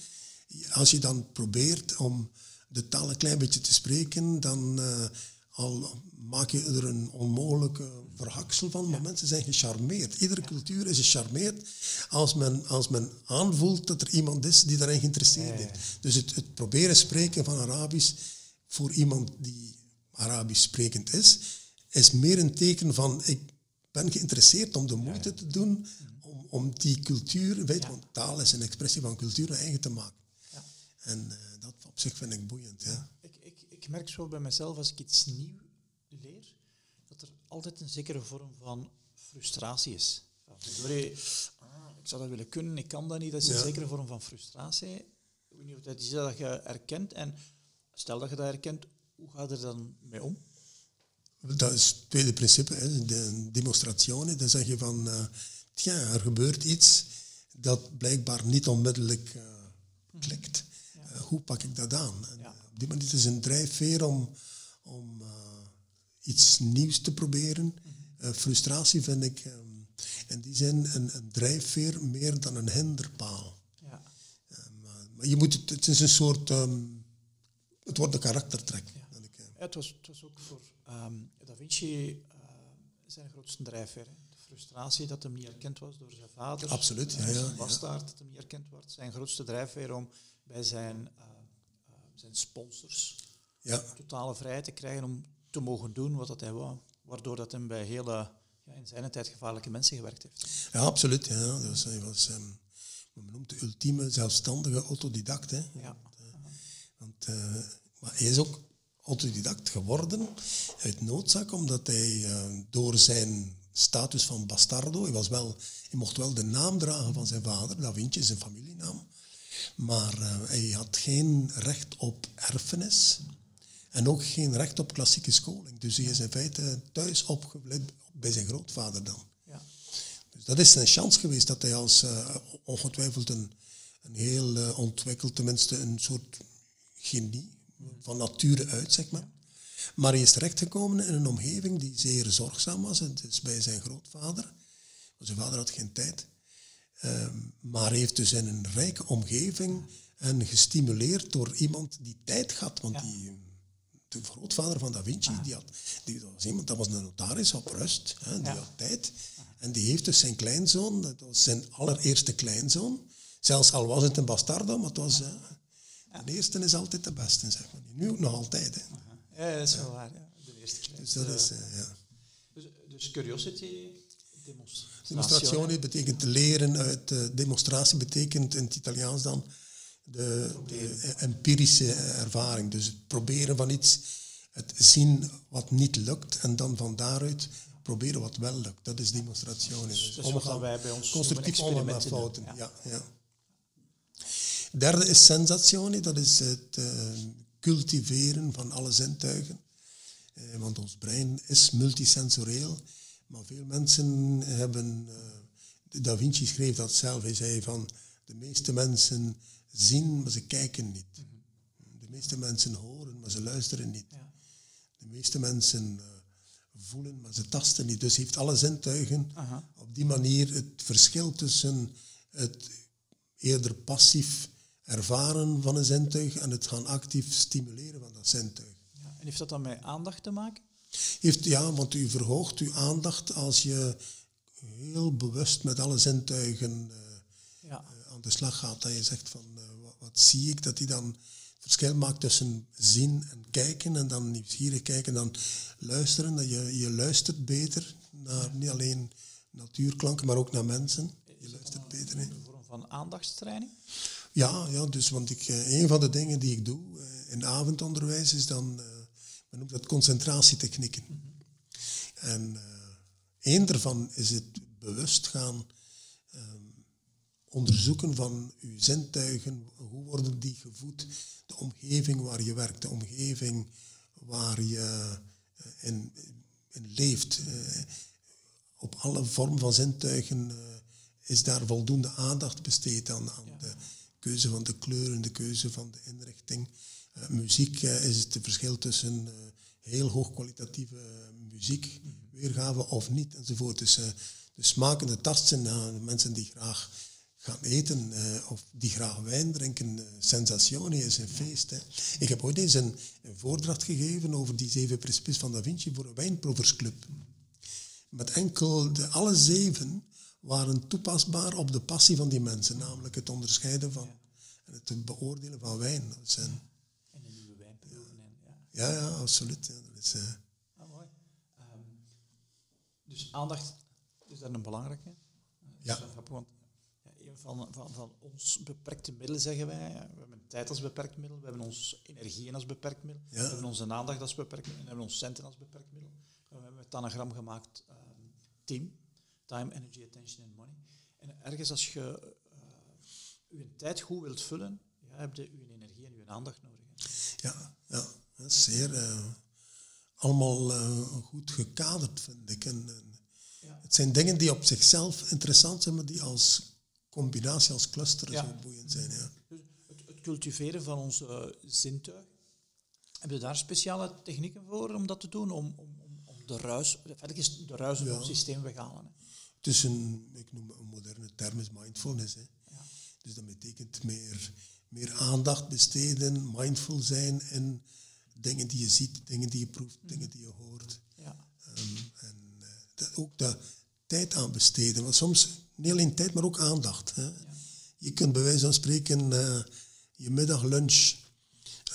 Als je dan probeert om de taal een klein beetje te spreken, dan eh, al maak je er een onmogelijke verhaksel van. Maar mensen zijn gecharmeerd. Iedere cultuur is gecharmeerd als men, als men aanvoelt dat er iemand is die daarin geïnteresseerd is. Dus het, het proberen spreken van Arabisch voor iemand die Arabisch sprekend is, is meer een teken van ik ben geïnteresseerd om de moeite te doen om, om die cultuur, weet, want taal is een expressie van cultuur, eigen te maken. Ja. En eh, dat op zich vind ik boeiend. Ja. Ik, ik, ik merk zo bij mezelf als ik iets nieuw leer, dat er altijd een zekere vorm van frustratie is. Ah, ik zou dat willen kunnen, ik kan dat niet. Dat is een Ja. zekere vorm van frustratie. Ik weet niet of dat is dat je erkent. En stel dat je dat herkent, hoe ga je er dan mee om? Dat is het tweede principe, hè, de demonstratie. Dan zeg je van, eh tja, er gebeurt iets dat blijkbaar niet onmiddellijk eh, klikt. Hoe pak ik dat aan? En, Ja. eh, op die manier is het een drijfveer om, om eh, iets nieuws te proberen. Eh, frustratie vind ik eh, in die zin een, een drijfveer meer dan een hinderpaal. Ja. maar je moet het, het is een soort, ehm, het wordt een karaktertrek. Ja. ik, het, was, het was ook voor ehm, Da Vinci zijn grootste drijfveer. hè. De frustratie dat hem niet erkend was door zijn vader. Absoluut, ja, ja. bastaard dat hem niet erkend wordt. Zijn grootste drijfveer om bij zijn, eh, eh, zijn sponsors ja, totale vrijheid te krijgen om te mogen doen wat dat hij wou. Waardoor dat hem bij hele, ja, in zijn tijd gevaarlijke mensen gewerkt heeft. ja, absoluut. Ja. Dat was, hij was ehm, noemt de ultieme zelfstandige autodidact. Hè. Ja. Want, eh, maar hij is ook autodidact geworden uit noodzaak, omdat hij eh, door zijn status van bastardo, hij, was wel, hij mocht wel de naam dragen van zijn vader, Da Vinci is zijn familienaam, maar eh, hij had geen recht op erfenis en ook geen recht op klassieke scholing. Dus hij is in feite thuis opgebleven bij zijn grootvader dan. Ja. Dus dat is zijn chance geweest dat hij als eh, ongetwijfeld een, een heel eh, ontwikkeld, tenminste een soort genie van nature uit, zeg maar. Maar hij is terechtgekomen in een omgeving die zeer zorgzaam was. Het is bij zijn grootvader. Want zijn vader had geen tijd. Ehm, maar heeft dus in een rijke omgeving en gestimuleerd door iemand die tijd had. Want die, de grootvader van Da Vinci, die, had, die was iemand, dat was een notaris op rust. Hè, die Ja. had tijd. En die heeft dus zijn kleinzoon, dat was zijn allereerste kleinzoon. Zelfs al was het een bastardo, maar het was... eh, De eerste is altijd de beste, zeg maar. Nu ook nog altijd. Hè. Ja, dat is wel waar. Ja. De eerste keer. Dus dat is... eh, ja. Dus, dus curiosity, demonstratie. Demonstratie betekent leren uit eh, demonstratie betekent in het Italiaans dan de, de empirische ervaring. Dus het proberen van iets, het zien wat niet lukt en dan van daaruit proberen wat wel lukt. Dat is demonstratie. Dus dat is wat wij bij ons constructief omgaan met fouten. Ja. Ja, Derde is sensazione, dat is het eh, cultiveren van alle zintuigen. Eh, want ons brein is multisensorieel. Maar veel mensen hebben... eh, da Vinci schreef dat zelf. Hij zei van... De meeste mensen zien, maar ze kijken niet. De meeste mensen horen, maar ze luisteren niet. Ja. De meeste mensen eh, voelen, maar ze tasten niet. Dus heeft alle zintuigen Aha. op die manier het verschil tussen het eerder passief ervaren van een zintuig en het gaan actief stimuleren van dat zintuig. Ja. En heeft dat dan met aandacht te maken? Heeft, ja, want u verhoogt uw aandacht als je heel bewust met alle zintuigen eh, Ja. eh, aan de slag gaat. Dat je zegt van, eh, wat, wat zie ik? Dat die dan het verschil maakt tussen zien en kijken en dan nieuwsgierig kijken en dan luisteren. Dat je, je luistert beter naar niet alleen natuurklanken, maar ook naar mensen. Je luistert beter. hè. Een vorm van aandachtstraining? Ja, ja dus want ik, een van de dingen die ik doe in avondonderwijs is dan, men noemt dat concentratietechnieken. En eh één daarvan is het bewust gaan ehm, onderzoeken van uw zintuigen. Hoe worden die gevoed? De omgeving waar je werkt, de omgeving waar je eh, in, in leeft. eh, op alle vormen van zintuigen is daar voldoende aandacht besteed aan, aan de keuze van de kleuren, de keuze van de inrichting. Eh, muziek eh, is het verschil tussen eh, heel hoogkwalitatieve muziek, weergave of niet, enzovoort. Dus de smakende tasten, ja, mensen die graag gaan eten of die graag wijn drinken, sensazione is een feest. Hè. Ik heb ooit eens een, voordracht gegeven over die zeven principes van Da Vinci voor een wijnproeversclub. Met enkel de, alle zeven waren toepasbaar op de passie van die mensen, namelijk het onderscheiden van en het beoordelen van wijn. Dat En een nieuwe wijnproeven. En, ja. ja, ja, absoluut. Ja, dat is, eh, Ah, mooi. Ehm, dus aandacht is daar een belangrijke. Ja. Wel grappig, want ja, een van, van, van ons beperkte middelen zeggen wij, ja, we hebben tijd als beperkt middel, we hebben onze energieën als beperkt middel, Ja. we hebben onze aandacht als beperkt middel, en we hebben ons centen als beperkt middel. En we hebben het anagram gemaakt, ehm, team, time, energy, attention and money. En ergens als je uh, je tijd goed wilt vullen, ja, heb je je energie en je aandacht nodig. hè. ja, ja, zeer eh, allemaal eh, goed gekaderd, vind ik. En, en Ja. het zijn dingen die op zichzelf interessant zijn, maar die als combinatie, als cluster Ja. zo boeiend zijn. Ja. Dus het, het cultiveren van onze uh, zintuig. Heb je daar speciale technieken voor om dat te doen? Om, om, om, de ruis, feitelijk is de ruis Ja. het systeem weghalen. Hè? Het is een, ik noem het een moderne term, is mindfulness. Hè. Dus dat betekent meer meer aandacht besteden, mindful zijn in dingen die je ziet, dingen die je proeft, dingen die je hoort. Ja. Ehm, en eh, dat- ook daar tijd aan besteden. Want soms niet alleen tijd, maar ook aandacht. Hè. Je kunt bij wijze van spreken eh, je middaglunch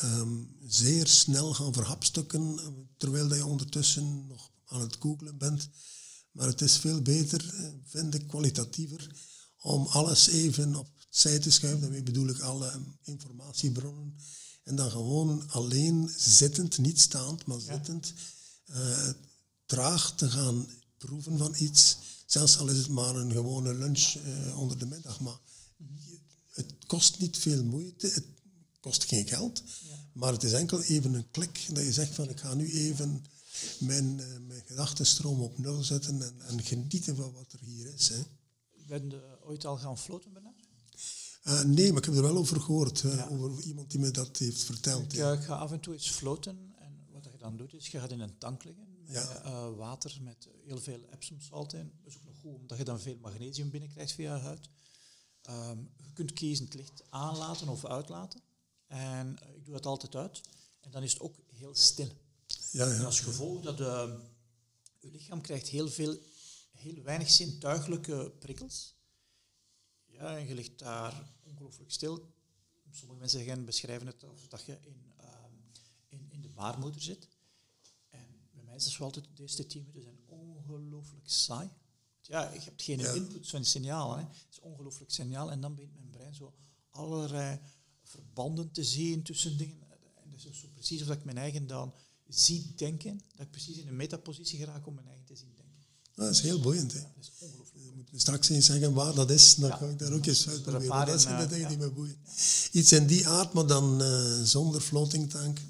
ehm, zeer snel gaan verhapstukken, eh, terwijl dat je ondertussen nog aan het googlen bent. Maar het is veel beter, vind ik, kwalitatiever, om alles even opzij te schuiven. Daarmee bedoel ik alle eh, informatiebronnen. En dan gewoon alleen zittend, niet staand, maar zittend, eh, traag te gaan proeven van iets. Zelfs al is het maar een gewone lunch eh, onder de middag. Maar je- het kost niet veel moeite, het kost geen geld. Maar het is enkel even een klik dat je zegt van ik ga nu even mijn, eh, mijn gedachtenstroom op nul zetten en, en genieten van wat er hier is. Hè. Ben je ooit al gaan floten bijna? Eh, nee, maar ik heb er wel over gehoord, eh, over iemand die me dat heeft verteld. Ik ja. eh, ga af en toe eens floten en wat je dan doet is, je gaat in een tank liggen met Ja. water met heel veel Epsom salt in. Dat is ook nog goed, omdat je dan veel magnesium binnenkrijgt via je huid. Ehm, je kunt kiezen het licht aanlaten of uitlaten. En ik doe dat altijd uit. En dan is het ook heel stil. Ja, En als gevolg dat eh, je lichaam krijgt heel veel, heel weinig zintuigelijke prikkels. Ja, en je ligt daar ongelooflijk stil. Sommige mensen zeggen, beschrijven het als dat je in, ehm, in, in de baarmoeder zit. En bij mij is het zo altijd, de eerste tien minuten zijn ongelooflijk saai. Ja, je hebt geen Ja. input van signaal. Hè. Het is ongelooflijk signaal. En dan begint mijn brein zo allerlei verbanden te zien tussen dingen. En dat is zo precies of dat ik mijn eigen dan zie denken, dat ik precies in een metapositie geraak om mijn eigen te zien. Dat is heel boeiend. Hè. Dat is moet straks eens zeggen waar dat is, dan ga ik daar ook eens uit Er een proberen. paar Dat zijn de eh, dingen die me boeien. Iets in die aard, maar dan eh, zonder floating tank,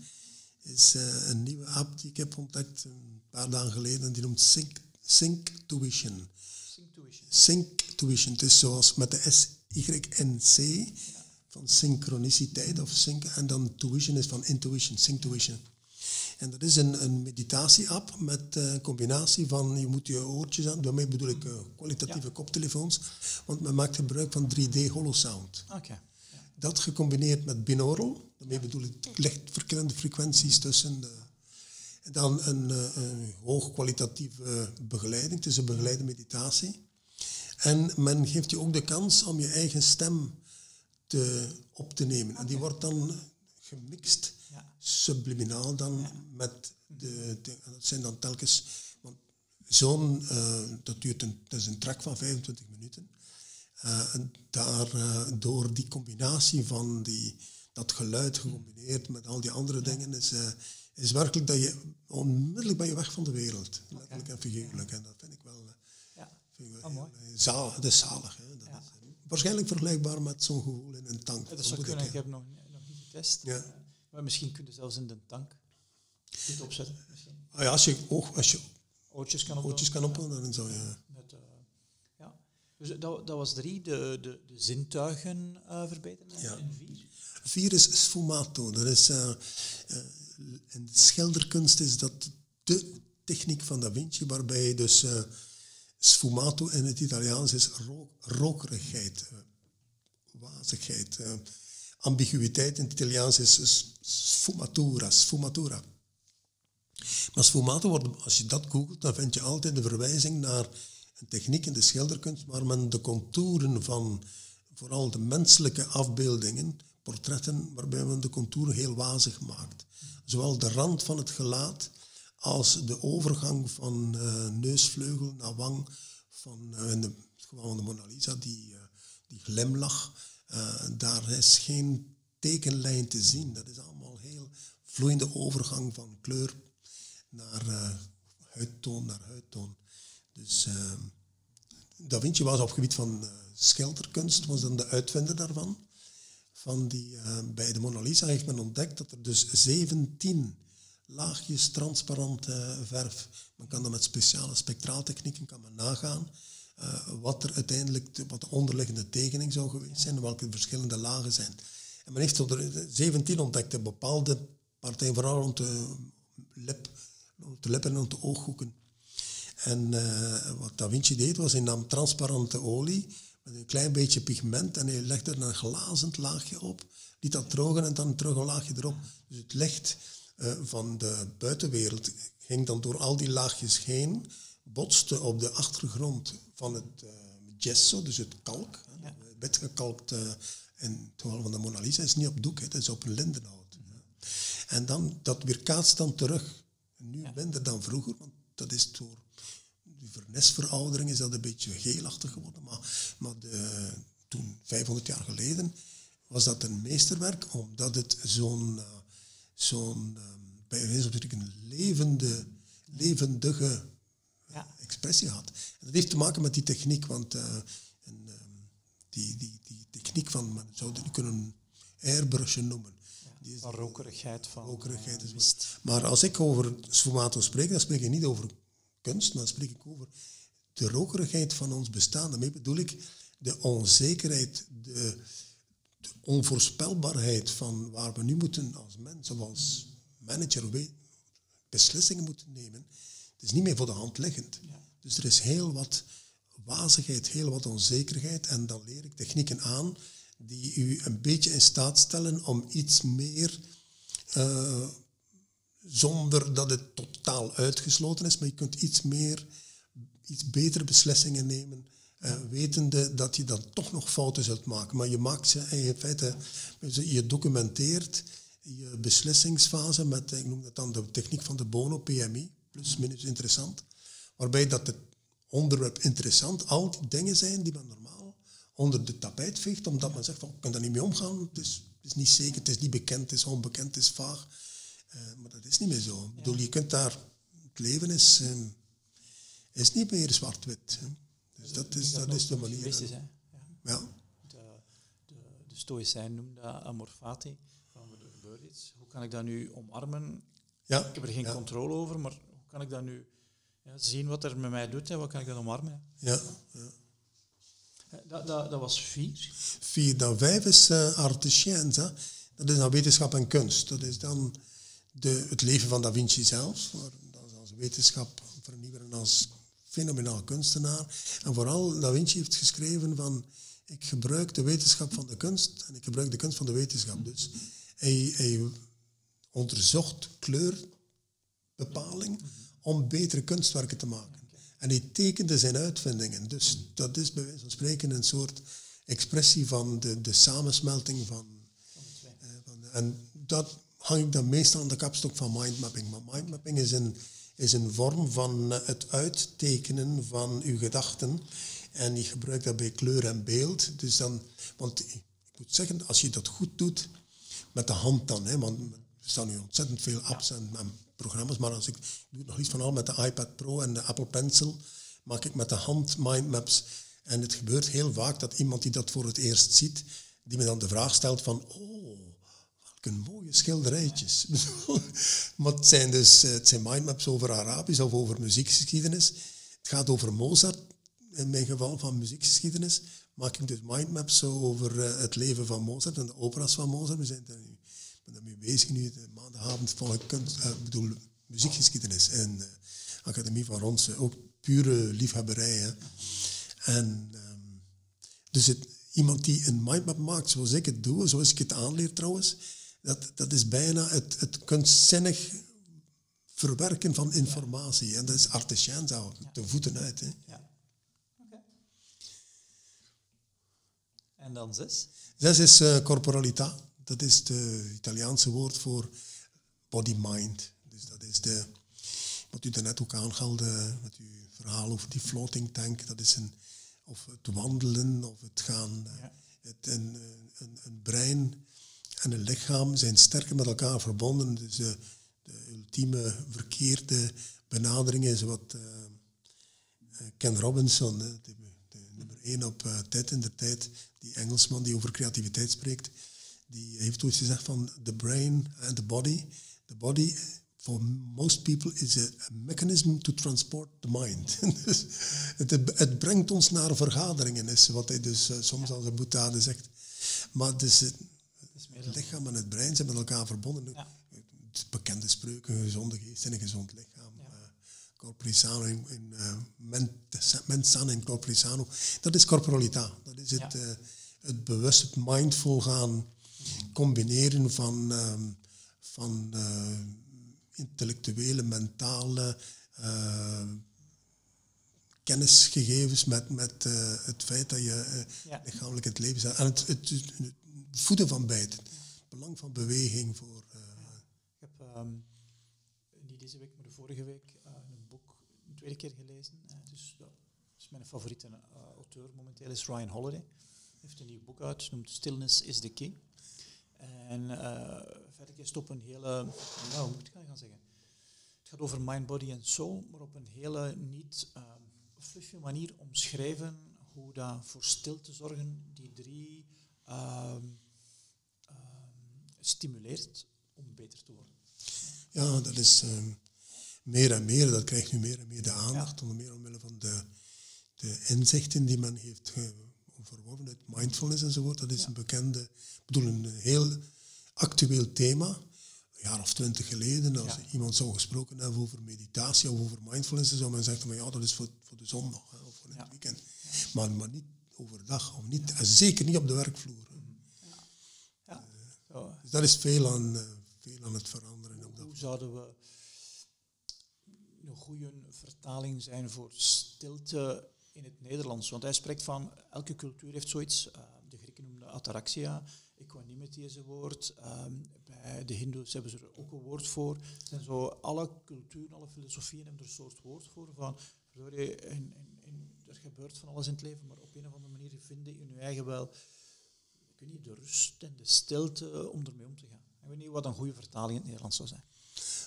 is eh, een nieuwe app die ik heb ontdekt een paar dagen geleden. Die noemt Sync, Sync Tuition. Intuition. Sync Tuition. Het is zoals met de S-Y-N-C van synchroniciteit of sync. En dan tuition is van intuition, Sync Tuition. En dat is een, een meditatie-app met eh, een combinatie van, je moet je oortjes aan, daarmee bedoel ik eh, kwalitatieve koptelefoons, want men maakt gebruik van 3D holosound. Oké. Dat gecombineerd met binaural, daarmee bedoel ik licht verkillende frequenties tussen de... En dan een, eh, een hoogkwalitatieve begeleiding, het is een begeleide meditatie. En men geeft je ook de kans om je eigen stem te, op te nemen. En die wordt dan gemixt. Subliminaal dan, met de, Dat zijn dan telkens... Want zo'n... eh, dat duurt een, dat is een track van 25 minuten. Eh, en daar, eh, door die combinatie van die, dat geluid gecombineerd met al die andere dingen, is, is werkelijk dat je onmiddellijk ben je weg van de wereld. Letterlijk en figuurlijk. En dat vind ik wel, Ja. vind ik wel Oh, mooi. heel, zalig. Dat is zalig. Hè. Dat Ja. is, waarschijnlijk vergelijkbaar met zo'n gevoel in een tank. Dat zou kunnen. ik, Ik heb nog, nog niet getest. Ja. Maar misschien kun je zelfs in de tank dit opzetten. Misschien. ah ja, als je, oog, als je Oortjes kan opdoen. oortjes kan opdoen, dan zou je... Met, eh, ja. Dus dat, dat was drie, de, de, de zintuigen eh, verbeteren. Ja. En vier? Vier is sfumato. Dat is, eh, in de schilderkunst is dat de techniek van Da Vinci, waarbij je dus sfumato in het Italiaans is ro rokerigheid, wazigheid. Ambiguïteit in het Italiaans is sfumatura, sfumatura. Maar sfumato, wordt, als je dat googelt, dan vind je altijd de verwijzing naar een techniek in de schilderkunst waar men de contouren van vooral de menselijke afbeeldingen, portretten, waarbij men de contouren heel wazig maakt. Zowel de rand van het gelaat als de overgang van eh, neusvleugel naar wang, van eh, in de, het de Mona Lisa, die, eh, die glimlach, eh, daar is geen tekenlijn te zien. Dat is allemaal heel vloeiende overgang van kleur naar eh, huidtoon naar huidtoon. Dus eh, Da Vinci was op het gebied van eh, schilderkunst, was dan de uitvinder daarvan. Van die, bij de Mona Lisa heeft men ontdekt dat er dus 17 laagjes transparante verf, men kan dat met speciale spectraaltechnieken kan men nagaan, eh, wat er uiteindelijk, de, wat de onderliggende tekening zou geweest zijn welke de verschillende lagen zijn. En men heeft er 17 ontdekt, bepaalde partijen, vooral rond de lip, rond de lippen en rond de ooghoeken. En eh, wat Da Vinci deed, was hij nam transparante olie met een klein beetje pigment en hij legde er een glazend laagje op, liet dat drogen en dan terug een laagje erop. Dus het licht eh, van de buitenwereld ging dan door al die laagjes heen, botste op de achtergrond van het uh, gesso, dus het kalk. Ja. Witgekalkt uh, in het geval van de Mona Lisa is niet op doek, het is op een lindenhout. En dan, dat weerkaatst dan terug. Nu ja. minder dan vroeger, want dat is door de vernisveroudering is dat een beetje geelachtig geworden. Maar, maar de, toen, 500 jaar geleden, was dat een meesterwerk, omdat het zo'n, uh, zo'n um, bij wijze van spreken, levende, levendige. Expressie had. En dat heeft te maken met die techniek, want uh, en, um, die, die, die techniek van, men zou het kunnen airbrushen noemen. Van rokerigheid van rokerigheid is uh, Maar als ik over sfumato spreek, dan spreek ik niet over kunst, maar dan spreek ik over de rokerigheid van ons bestaan. Daarmee bedoel ik de onzekerheid, de, de onvoorspelbaarheid van waar we nu moeten als mensen, als manager, beslissingen moeten nemen. Het is niet meer voor de hand liggend. Ja. Dus er is heel wat wazigheid, heel wat onzekerheid. En dan leer ik technieken aan die u een beetje in staat stellen om iets meer, uh, zonder dat het totaal uitgesloten is, maar je kunt iets meer, iets betere beslissingen nemen. Uh, wetende dat je dan toch nog fouten zult maken. Maar je maakt ze in feite, je documenteert je beslissingsfase met, ik noem dat dan de techniek van de Bono, PMI, plus minus interessant. Waarbij dat het onderwerp interessant al die dingen zijn die men normaal onder de tapijt veegt, omdat men zegt van, ik kan daar niet mee omgaan, het is, het is niet zeker, het is niet bekend, het is onbekend, het is vaag. Uh, maar dat is niet meer zo. Ik bedoel, je kunt daar, het leven is, uh, is niet meer zwart-wit. Dus dat is, dat is de manier. Is, ja. ja. De, de, de stoïcijn noemt dat amorfati. Van, er gebeurt iets. Hoe kan ik dat nu omarmen? Ja. Ik heb er geen controle over, maar kan ik dat nu ja, zien wat er met mij doet en wat kan ik dan omarmen? Ja. ja. Dat, dat, dat, was vier. Vier. Dan vijf is uh, arte scienza. Dat is dan wetenschap en kunst. Dat is dan de, het leven van Da Vinci zelf. Dat is als wetenschap vernieuwen als fenomenaal kunstenaar. En vooral Da Vinci heeft geschreven van ik gebruik de wetenschap van de kunst en ik gebruik de kunst van de wetenschap. Dus hij, hij onderzocht kleurbepaling om betere kunstwerken te maken. En hij tekende zijn uitvindingen. Dus dat is bij wijze van spreken een soort expressie van de, de samensmelting van... Uh, van en dat hang ik dan meestal aan de kapstok van mindmapping. Maar mindmapping is een, is een vorm van het uittekenen van uw gedachten. En je gebruikt daarbij kleur en beeld. Dus dan, want ik moet zeggen, als je dat goed doet, met de hand dan, hè, want er staan nu ontzettend veel apps en, en programma's, maar als ik doe nog iets van al met de iPad Pro en de Apple Pencil, maak ik met de hand mindmaps. En het gebeurt heel vaak dat iemand die dat voor het eerst ziet, die me dan de vraag stelt van, oh, welke mooie schilderijtjes. maar het zijn dus het zijn mindmaps over Arabisch of over muziekgeschiedenis. Het gaat over Mozart, in mijn geval van muziekgeschiedenis. Maak ik dus mindmaps over eh, het leven van Mozart en de operas van Mozart. We zijn daar nu ben daarmee bezig nu. Volg ik kunst, uh, bedoel, muziekgeschiedenis en uh, Academie van Ronsen. Ook pure liefhebberij. Hè. En um, dus het, iemand die een mindmap maakt zoals ik het doe, zoals ik het aanleer trouwens, dat, dat is bijna het, het kunstzinnig verwerken van informatie. En dat is artisan zo, de voeten uit. Hè. Ja. Okay. En dan zes? Zes is uh, corporalità. Dat is het Italiaanse woord voor body-mind. Dus dat is de, wat u daarnet ook aangaalde met uw verhaal over die floating tank. Dat is een, of het wandelen of het gaan. Ja. Het, een, een, een, brein en een lichaam zijn sterker met elkaar verbonden. Dus de, de ultieme verkeerde benadering is wat uh, Ken Robinson, de, de nummer één op uh, TED in de tijd, die Engelsman die over creativiteit spreekt, die heeft ooit gezegd van the brain and the body. The body, for most people, is a, mechanism to transport the mind. dus het, het, brengt ons naar vergaderingen, is wat hij dus uh, soms als een boetade zegt. Maar dus het, het lichaam en het brein zijn met elkaar verbonden. Ja. Bekende spreuken, een gezonde geest en een gezond lichaam. Ja. Uh, corpore sano in, in uh, mens sano in corpore sano. Dat is corporalità. Dat is het, het bewust, het mindful gaan combineren van, ehm, van eh, intellectuele, mentale uh, kennisgegevens met, met het feit dat je ja. lichamelijk het leven zet. En het, het, het, voeden van beide. Het belang van beweging voor... Ik heb um, niet deze week, maar de vorige week een boek een tweede keer gelezen. dus dat is mijn favoriete auteur momenteel, is Ryan Holiday heeft een nieuw boek uit, noemt Stillness is the Key. En uh, verder is het op een hele, nou, hoe moet ik gaan zeggen? Het gaat over mind, body en soul, maar op een hele niet uh, fluffy manier omschrijven hoe dat voor stilte zorgen die drie uh, stimuleert om beter te worden. Ja, dat is ehm, meer en meer, dat krijgt nu meer en meer de aandacht, onder meer omwille van de, de inzichten die men heeft verworven uit mindfulness enzovoort. Dat is een bekende, ik bedoel een heel actueel thema. Een jaar of twintig geleden, als iemand zou gesproken hebben over meditatie of over mindfulness, dan zou men zeggen, maar ja, dat is voor, voor de zondag hè, of voor het weekend. Maar, maar niet overdag, of niet, en zeker niet op de werkvloer. Ja. dus dat is veel aan, uh, veel aan het veranderen. Hoe zouden we een goede vertaling zijn voor stilte in het Nederlands. Want hij spreekt van, elke cultuur heeft zoiets. Uh, de Grieken noemen ataraxia, equanimity is een woord. Uh, bij de Hindoes hebben ze er ook een woord voor. En zo, alle culturen, alle filosofieën hebben er een soort woord voor. Van, in, er gebeurt van alles in het leven, maar op een of andere manier vinden in je eigen wel ik weet niet, de rust en de stilte om ermee om te gaan. Ik weet niet wat een goede vertaling in het Nederlands zou zijn.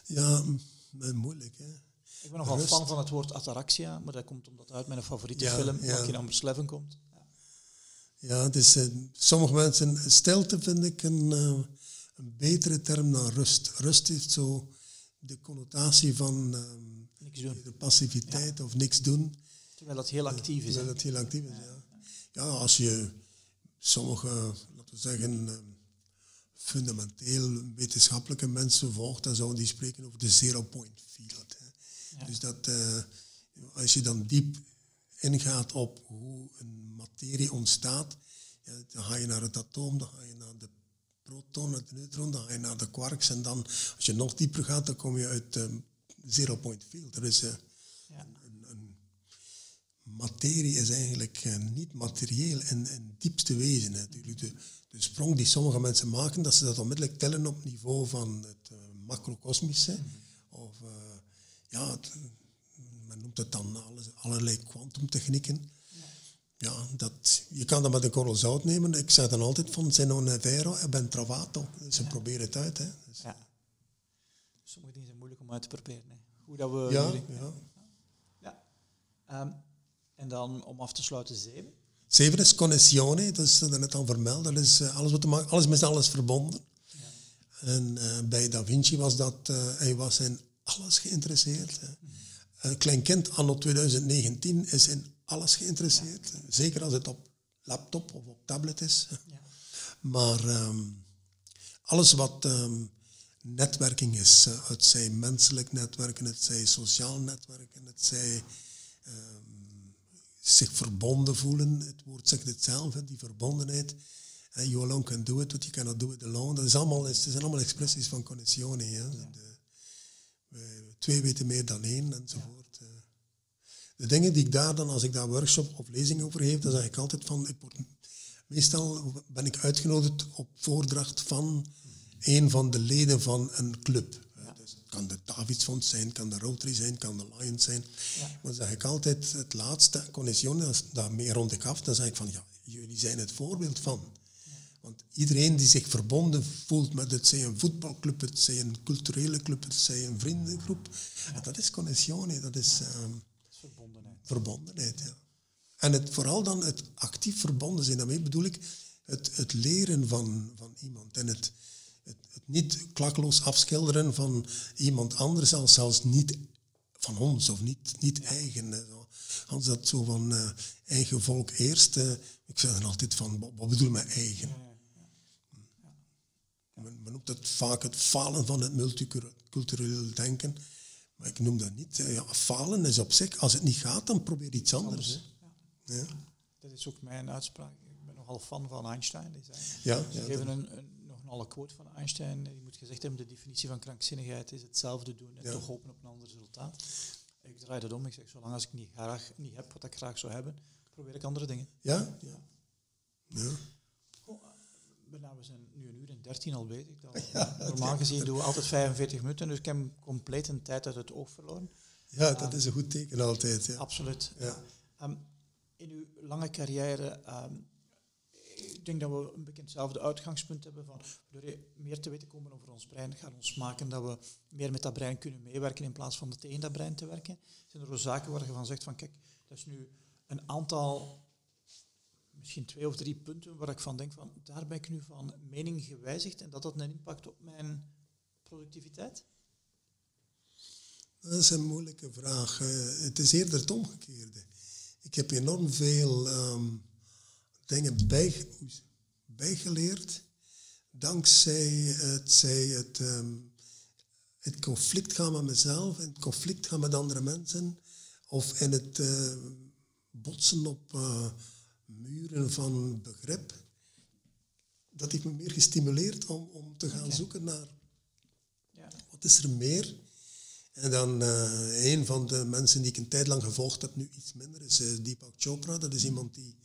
Ja, moeilijk. Hè? Ik ben nogal fan van het woord ataraxia, maar dat komt omdat het uit mijn favoriete film, ja. in Number 11, komt. Ja, het is, uh, sommige mensen, stilte vind ik een, uh, een betere term dan rust. Rust heeft zo de connotatie van uh, de passiviteit of niks doen. Terwijl dat heel actief is. Terwijl het heel actief is, ja. Ja, als je sommige, laten we zeggen, fundamenteel wetenschappelijke mensen volgt, dan zouden die spreken over de zero point field. Dus dat, uh, als je dan diep ingaat op hoe een materie ontstaat, ja, dan ga je naar het atoom, dan ga je naar de proton, het neutron, dan ga je naar de quarks en dan, als je nog dieper gaat, dan kom je uit um, zero point field. Er is uh, ja. een, een, materie is eigenlijk uh, niet materieel in, in diepste wezen. Natuurlijk. De, de sprong die sommige mensen maken, dat ze dat onmiddellijk tellen op niveau van het uh, macrocosmische. Mm -hmm. Of ja, men noemt het dan allerlei kwantumtechnieken. Ja, dat, je kan dat met een korrel zout nemen. Ik zeg dan altijd van, non è vero, e ben trovato. Ze ja. proberen het uit. Hè. Dus. Ja. Sommige dingen zijn moeilijk om uit te proberen. Hè. Hoe dat we... Ja, ja. ja. Um, en dan, om af te sluiten, zeven. Zeven is connessione, dat is net al vermeld. Dat is uh, alles, wat te maken, alles met alles verbonden. En uh, bij Da Vinci was dat, uh, hij was in alles geïnteresseerd. Een klein kind anno 2019 is in alles geïnteresseerd. Zeker als het op laptop of op tablet is. Ja. Maar um, alles wat um, netwerking is, uh, het zij menselijk netwerken, het zij sociaal netwerken, het zij um, zich verbonden voelen. Het woord zegt het zelf, die verbondenheid. Uh, you alone can do it, but you cannot do it alone. Dat is allemaal, het zijn allemaal expressies van connessione. Ja. De, twee weten meer dan één enzovoort. Eh. De dingen die ik daar dan, als ik daar workshop of lezing over geef, dan zeg ik altijd van, ik word, meestal ben ik uitgenodigd op voordracht van een van de leden van een club. Ja. Dus het kan de Davidsfonds zijn, kan de Rotary zijn, kan de Lions zijn. Ja. Maar dan zeg ik altijd het laatste, Connessione, daarmee rond ik af, dan zeg ik van, ja, jullie zijn het voorbeeld van. Want iedereen die zich verbonden voelt met het zij een voetbalclub, het zij een culturele club, het zij een vriendengroep, dat is connessione, dat is, um, verbondenheid. verbondenheid ja. En het, vooral dan het actief verbonden zijn, daarmee bedoel ik het, het leren van, van iemand en het, het, het niet klakloos afschilderen van iemand anders als zelfs niet van ons of niet, niet eigen. Als dat zo van uh, eigen volk eerst. Uh, ik zeg dan altijd van, wat bedoel je met eigen? Men, noemt het vaak het falen van het multicultureel denken. Maar ik noem dat niet. Ja, falen is op zich, als het niet gaat, dan probeer iets anders. Ja. Dat is ook mijn uitspraak. Ik ben nogal fan van Einstein. Die zei, ja, ze geven een, een, nog een alle quote van Einstein. Je moet gezegd hebben, de definitie van krankzinnigheid is hetzelfde doen en toch hopen op een ander resultaat. Ik draai dat om. Ik zeg, zolang als ik niet, graag, niet heb wat ik graag zou hebben, probeer ik andere dingen. Ja? Ja. ja. Oh, we zijn nu een uur en dertien al bezig. normaal gezien doen we altijd 45 minuten, dus ik heb compleet een tijd uit het oog verloren. Ja, dat is een goed teken altijd. Ja. Absoluut. Ja. Ehm, in uw lange carrière, um, ik denk dat we een beetje hetzelfde uitgangspunt hebben van door meer te weten komen over ons brein gaat ons maken dat we meer met dat brein kunnen meewerken in plaats van tegen dat brein te werken. Zijn er ook zaken waar je van zegt van kijk, dat is nu een aantal, misschien twee of drie punten waar ik van denk van daar ben ik nu van mening gewijzigd en dat had een impact op mijn productiviteit? Dat is een moeilijke vraag. Eh, het is eerder het omgekeerde. Ik heb enorm veel ehm, dingen bij, bijgeleerd dankzij het, zij het, ehm, het conflict gaan met mezelf, het conflict gaan met andere mensen, of in het uh, botsen op uh, muren van begrip. Dat heeft me meer gestimuleerd om, om te gaan zoeken naar ja. wat is er meer en dan uh, een van de mensen die ik een tijd lang gevolgd heb, nu iets minder, is uh, Deepak Chopra. Dat is iemand die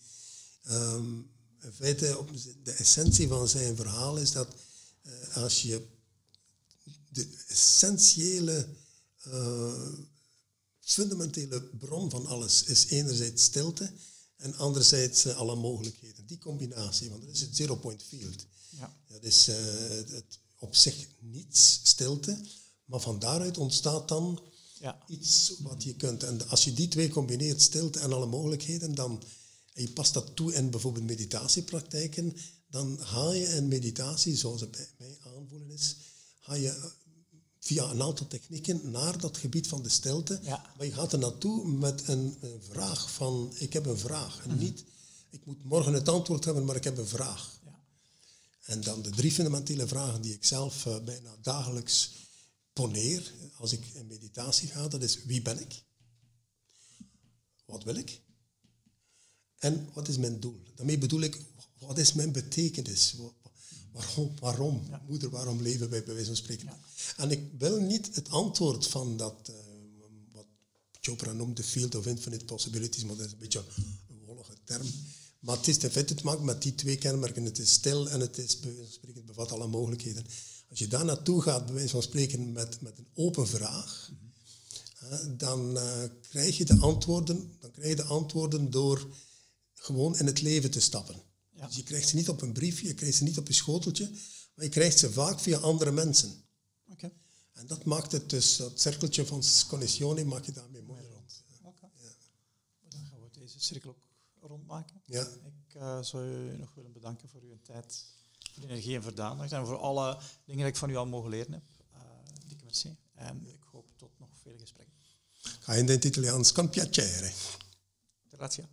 um, in feite op de essentie van zijn verhaal is dat uh, als je de essentiële, fundamentele bron van alles is enerzijds stilte en anderzijds alle mogelijkheden. Die combinatie, want dat is het zero point field. Ja. Dat is het op zich niets, stilte maar van daaruit ontstaat dan ja. iets wat je kunt. En als je die twee combineert, stilte en alle mogelijkheden, dan, en je past dat toe in bijvoorbeeld meditatiepraktijken, dan ga je in meditatie, zoals het bij mij aanvoelen is, ga je eh, via een aantal technieken naar dat gebied van de stilte. Ja. Maar je gaat er naartoe met een, een, vraag van, ik heb een vraag. En mhm. niet, ik moet morgen het antwoord hebben, maar ik heb een vraag. Ja. En dan de drie fundamentele vragen die ik zelf uh, bijna dagelijks poneer, als ik in meditatie ga, dat is wie ben ik? Wat wil ik? En wat is mijn doel? Daarmee bedoel ik, wat is mijn betekenis? Waarom, waarom moeder, waarom leven wij bij wijze van spreken? En ik wil niet het antwoord van dat, uh, wat Chopra noemt, de field of infinite possibilities, maar dat is een beetje een wollige term. Maar het is in feite te maken met die twee kenmerken. Het is stil en het is, bij van bevat alle mogelijkheden. Als je daar naartoe gaat, bij wijze van spreken, met, met een open vraag, dan uh, krijg je de antwoorden, dan krijg je de antwoorden door gewoon in het leven te stappen. Dus je krijgt ze niet op een briefje, je krijgt ze niet op een schoteltje, maar je krijgt ze vaak via andere mensen. Okay. En dat maakt het dus, dat cirkeltje van connessione maak je daarmee mooi rond. Okay. Ja. Dan gaan we deze cirkel ook rondmaken. Ja. Ik uh, zou u nog willen bedanken voor uw tijd voor energie en verdaandacht en voor alle dingen die ik van u al mogen leren heb. Uh, dikke merci. En ik hoop tot nog vele gesprekken. Ga in het Italiaans con piacere. Grazie.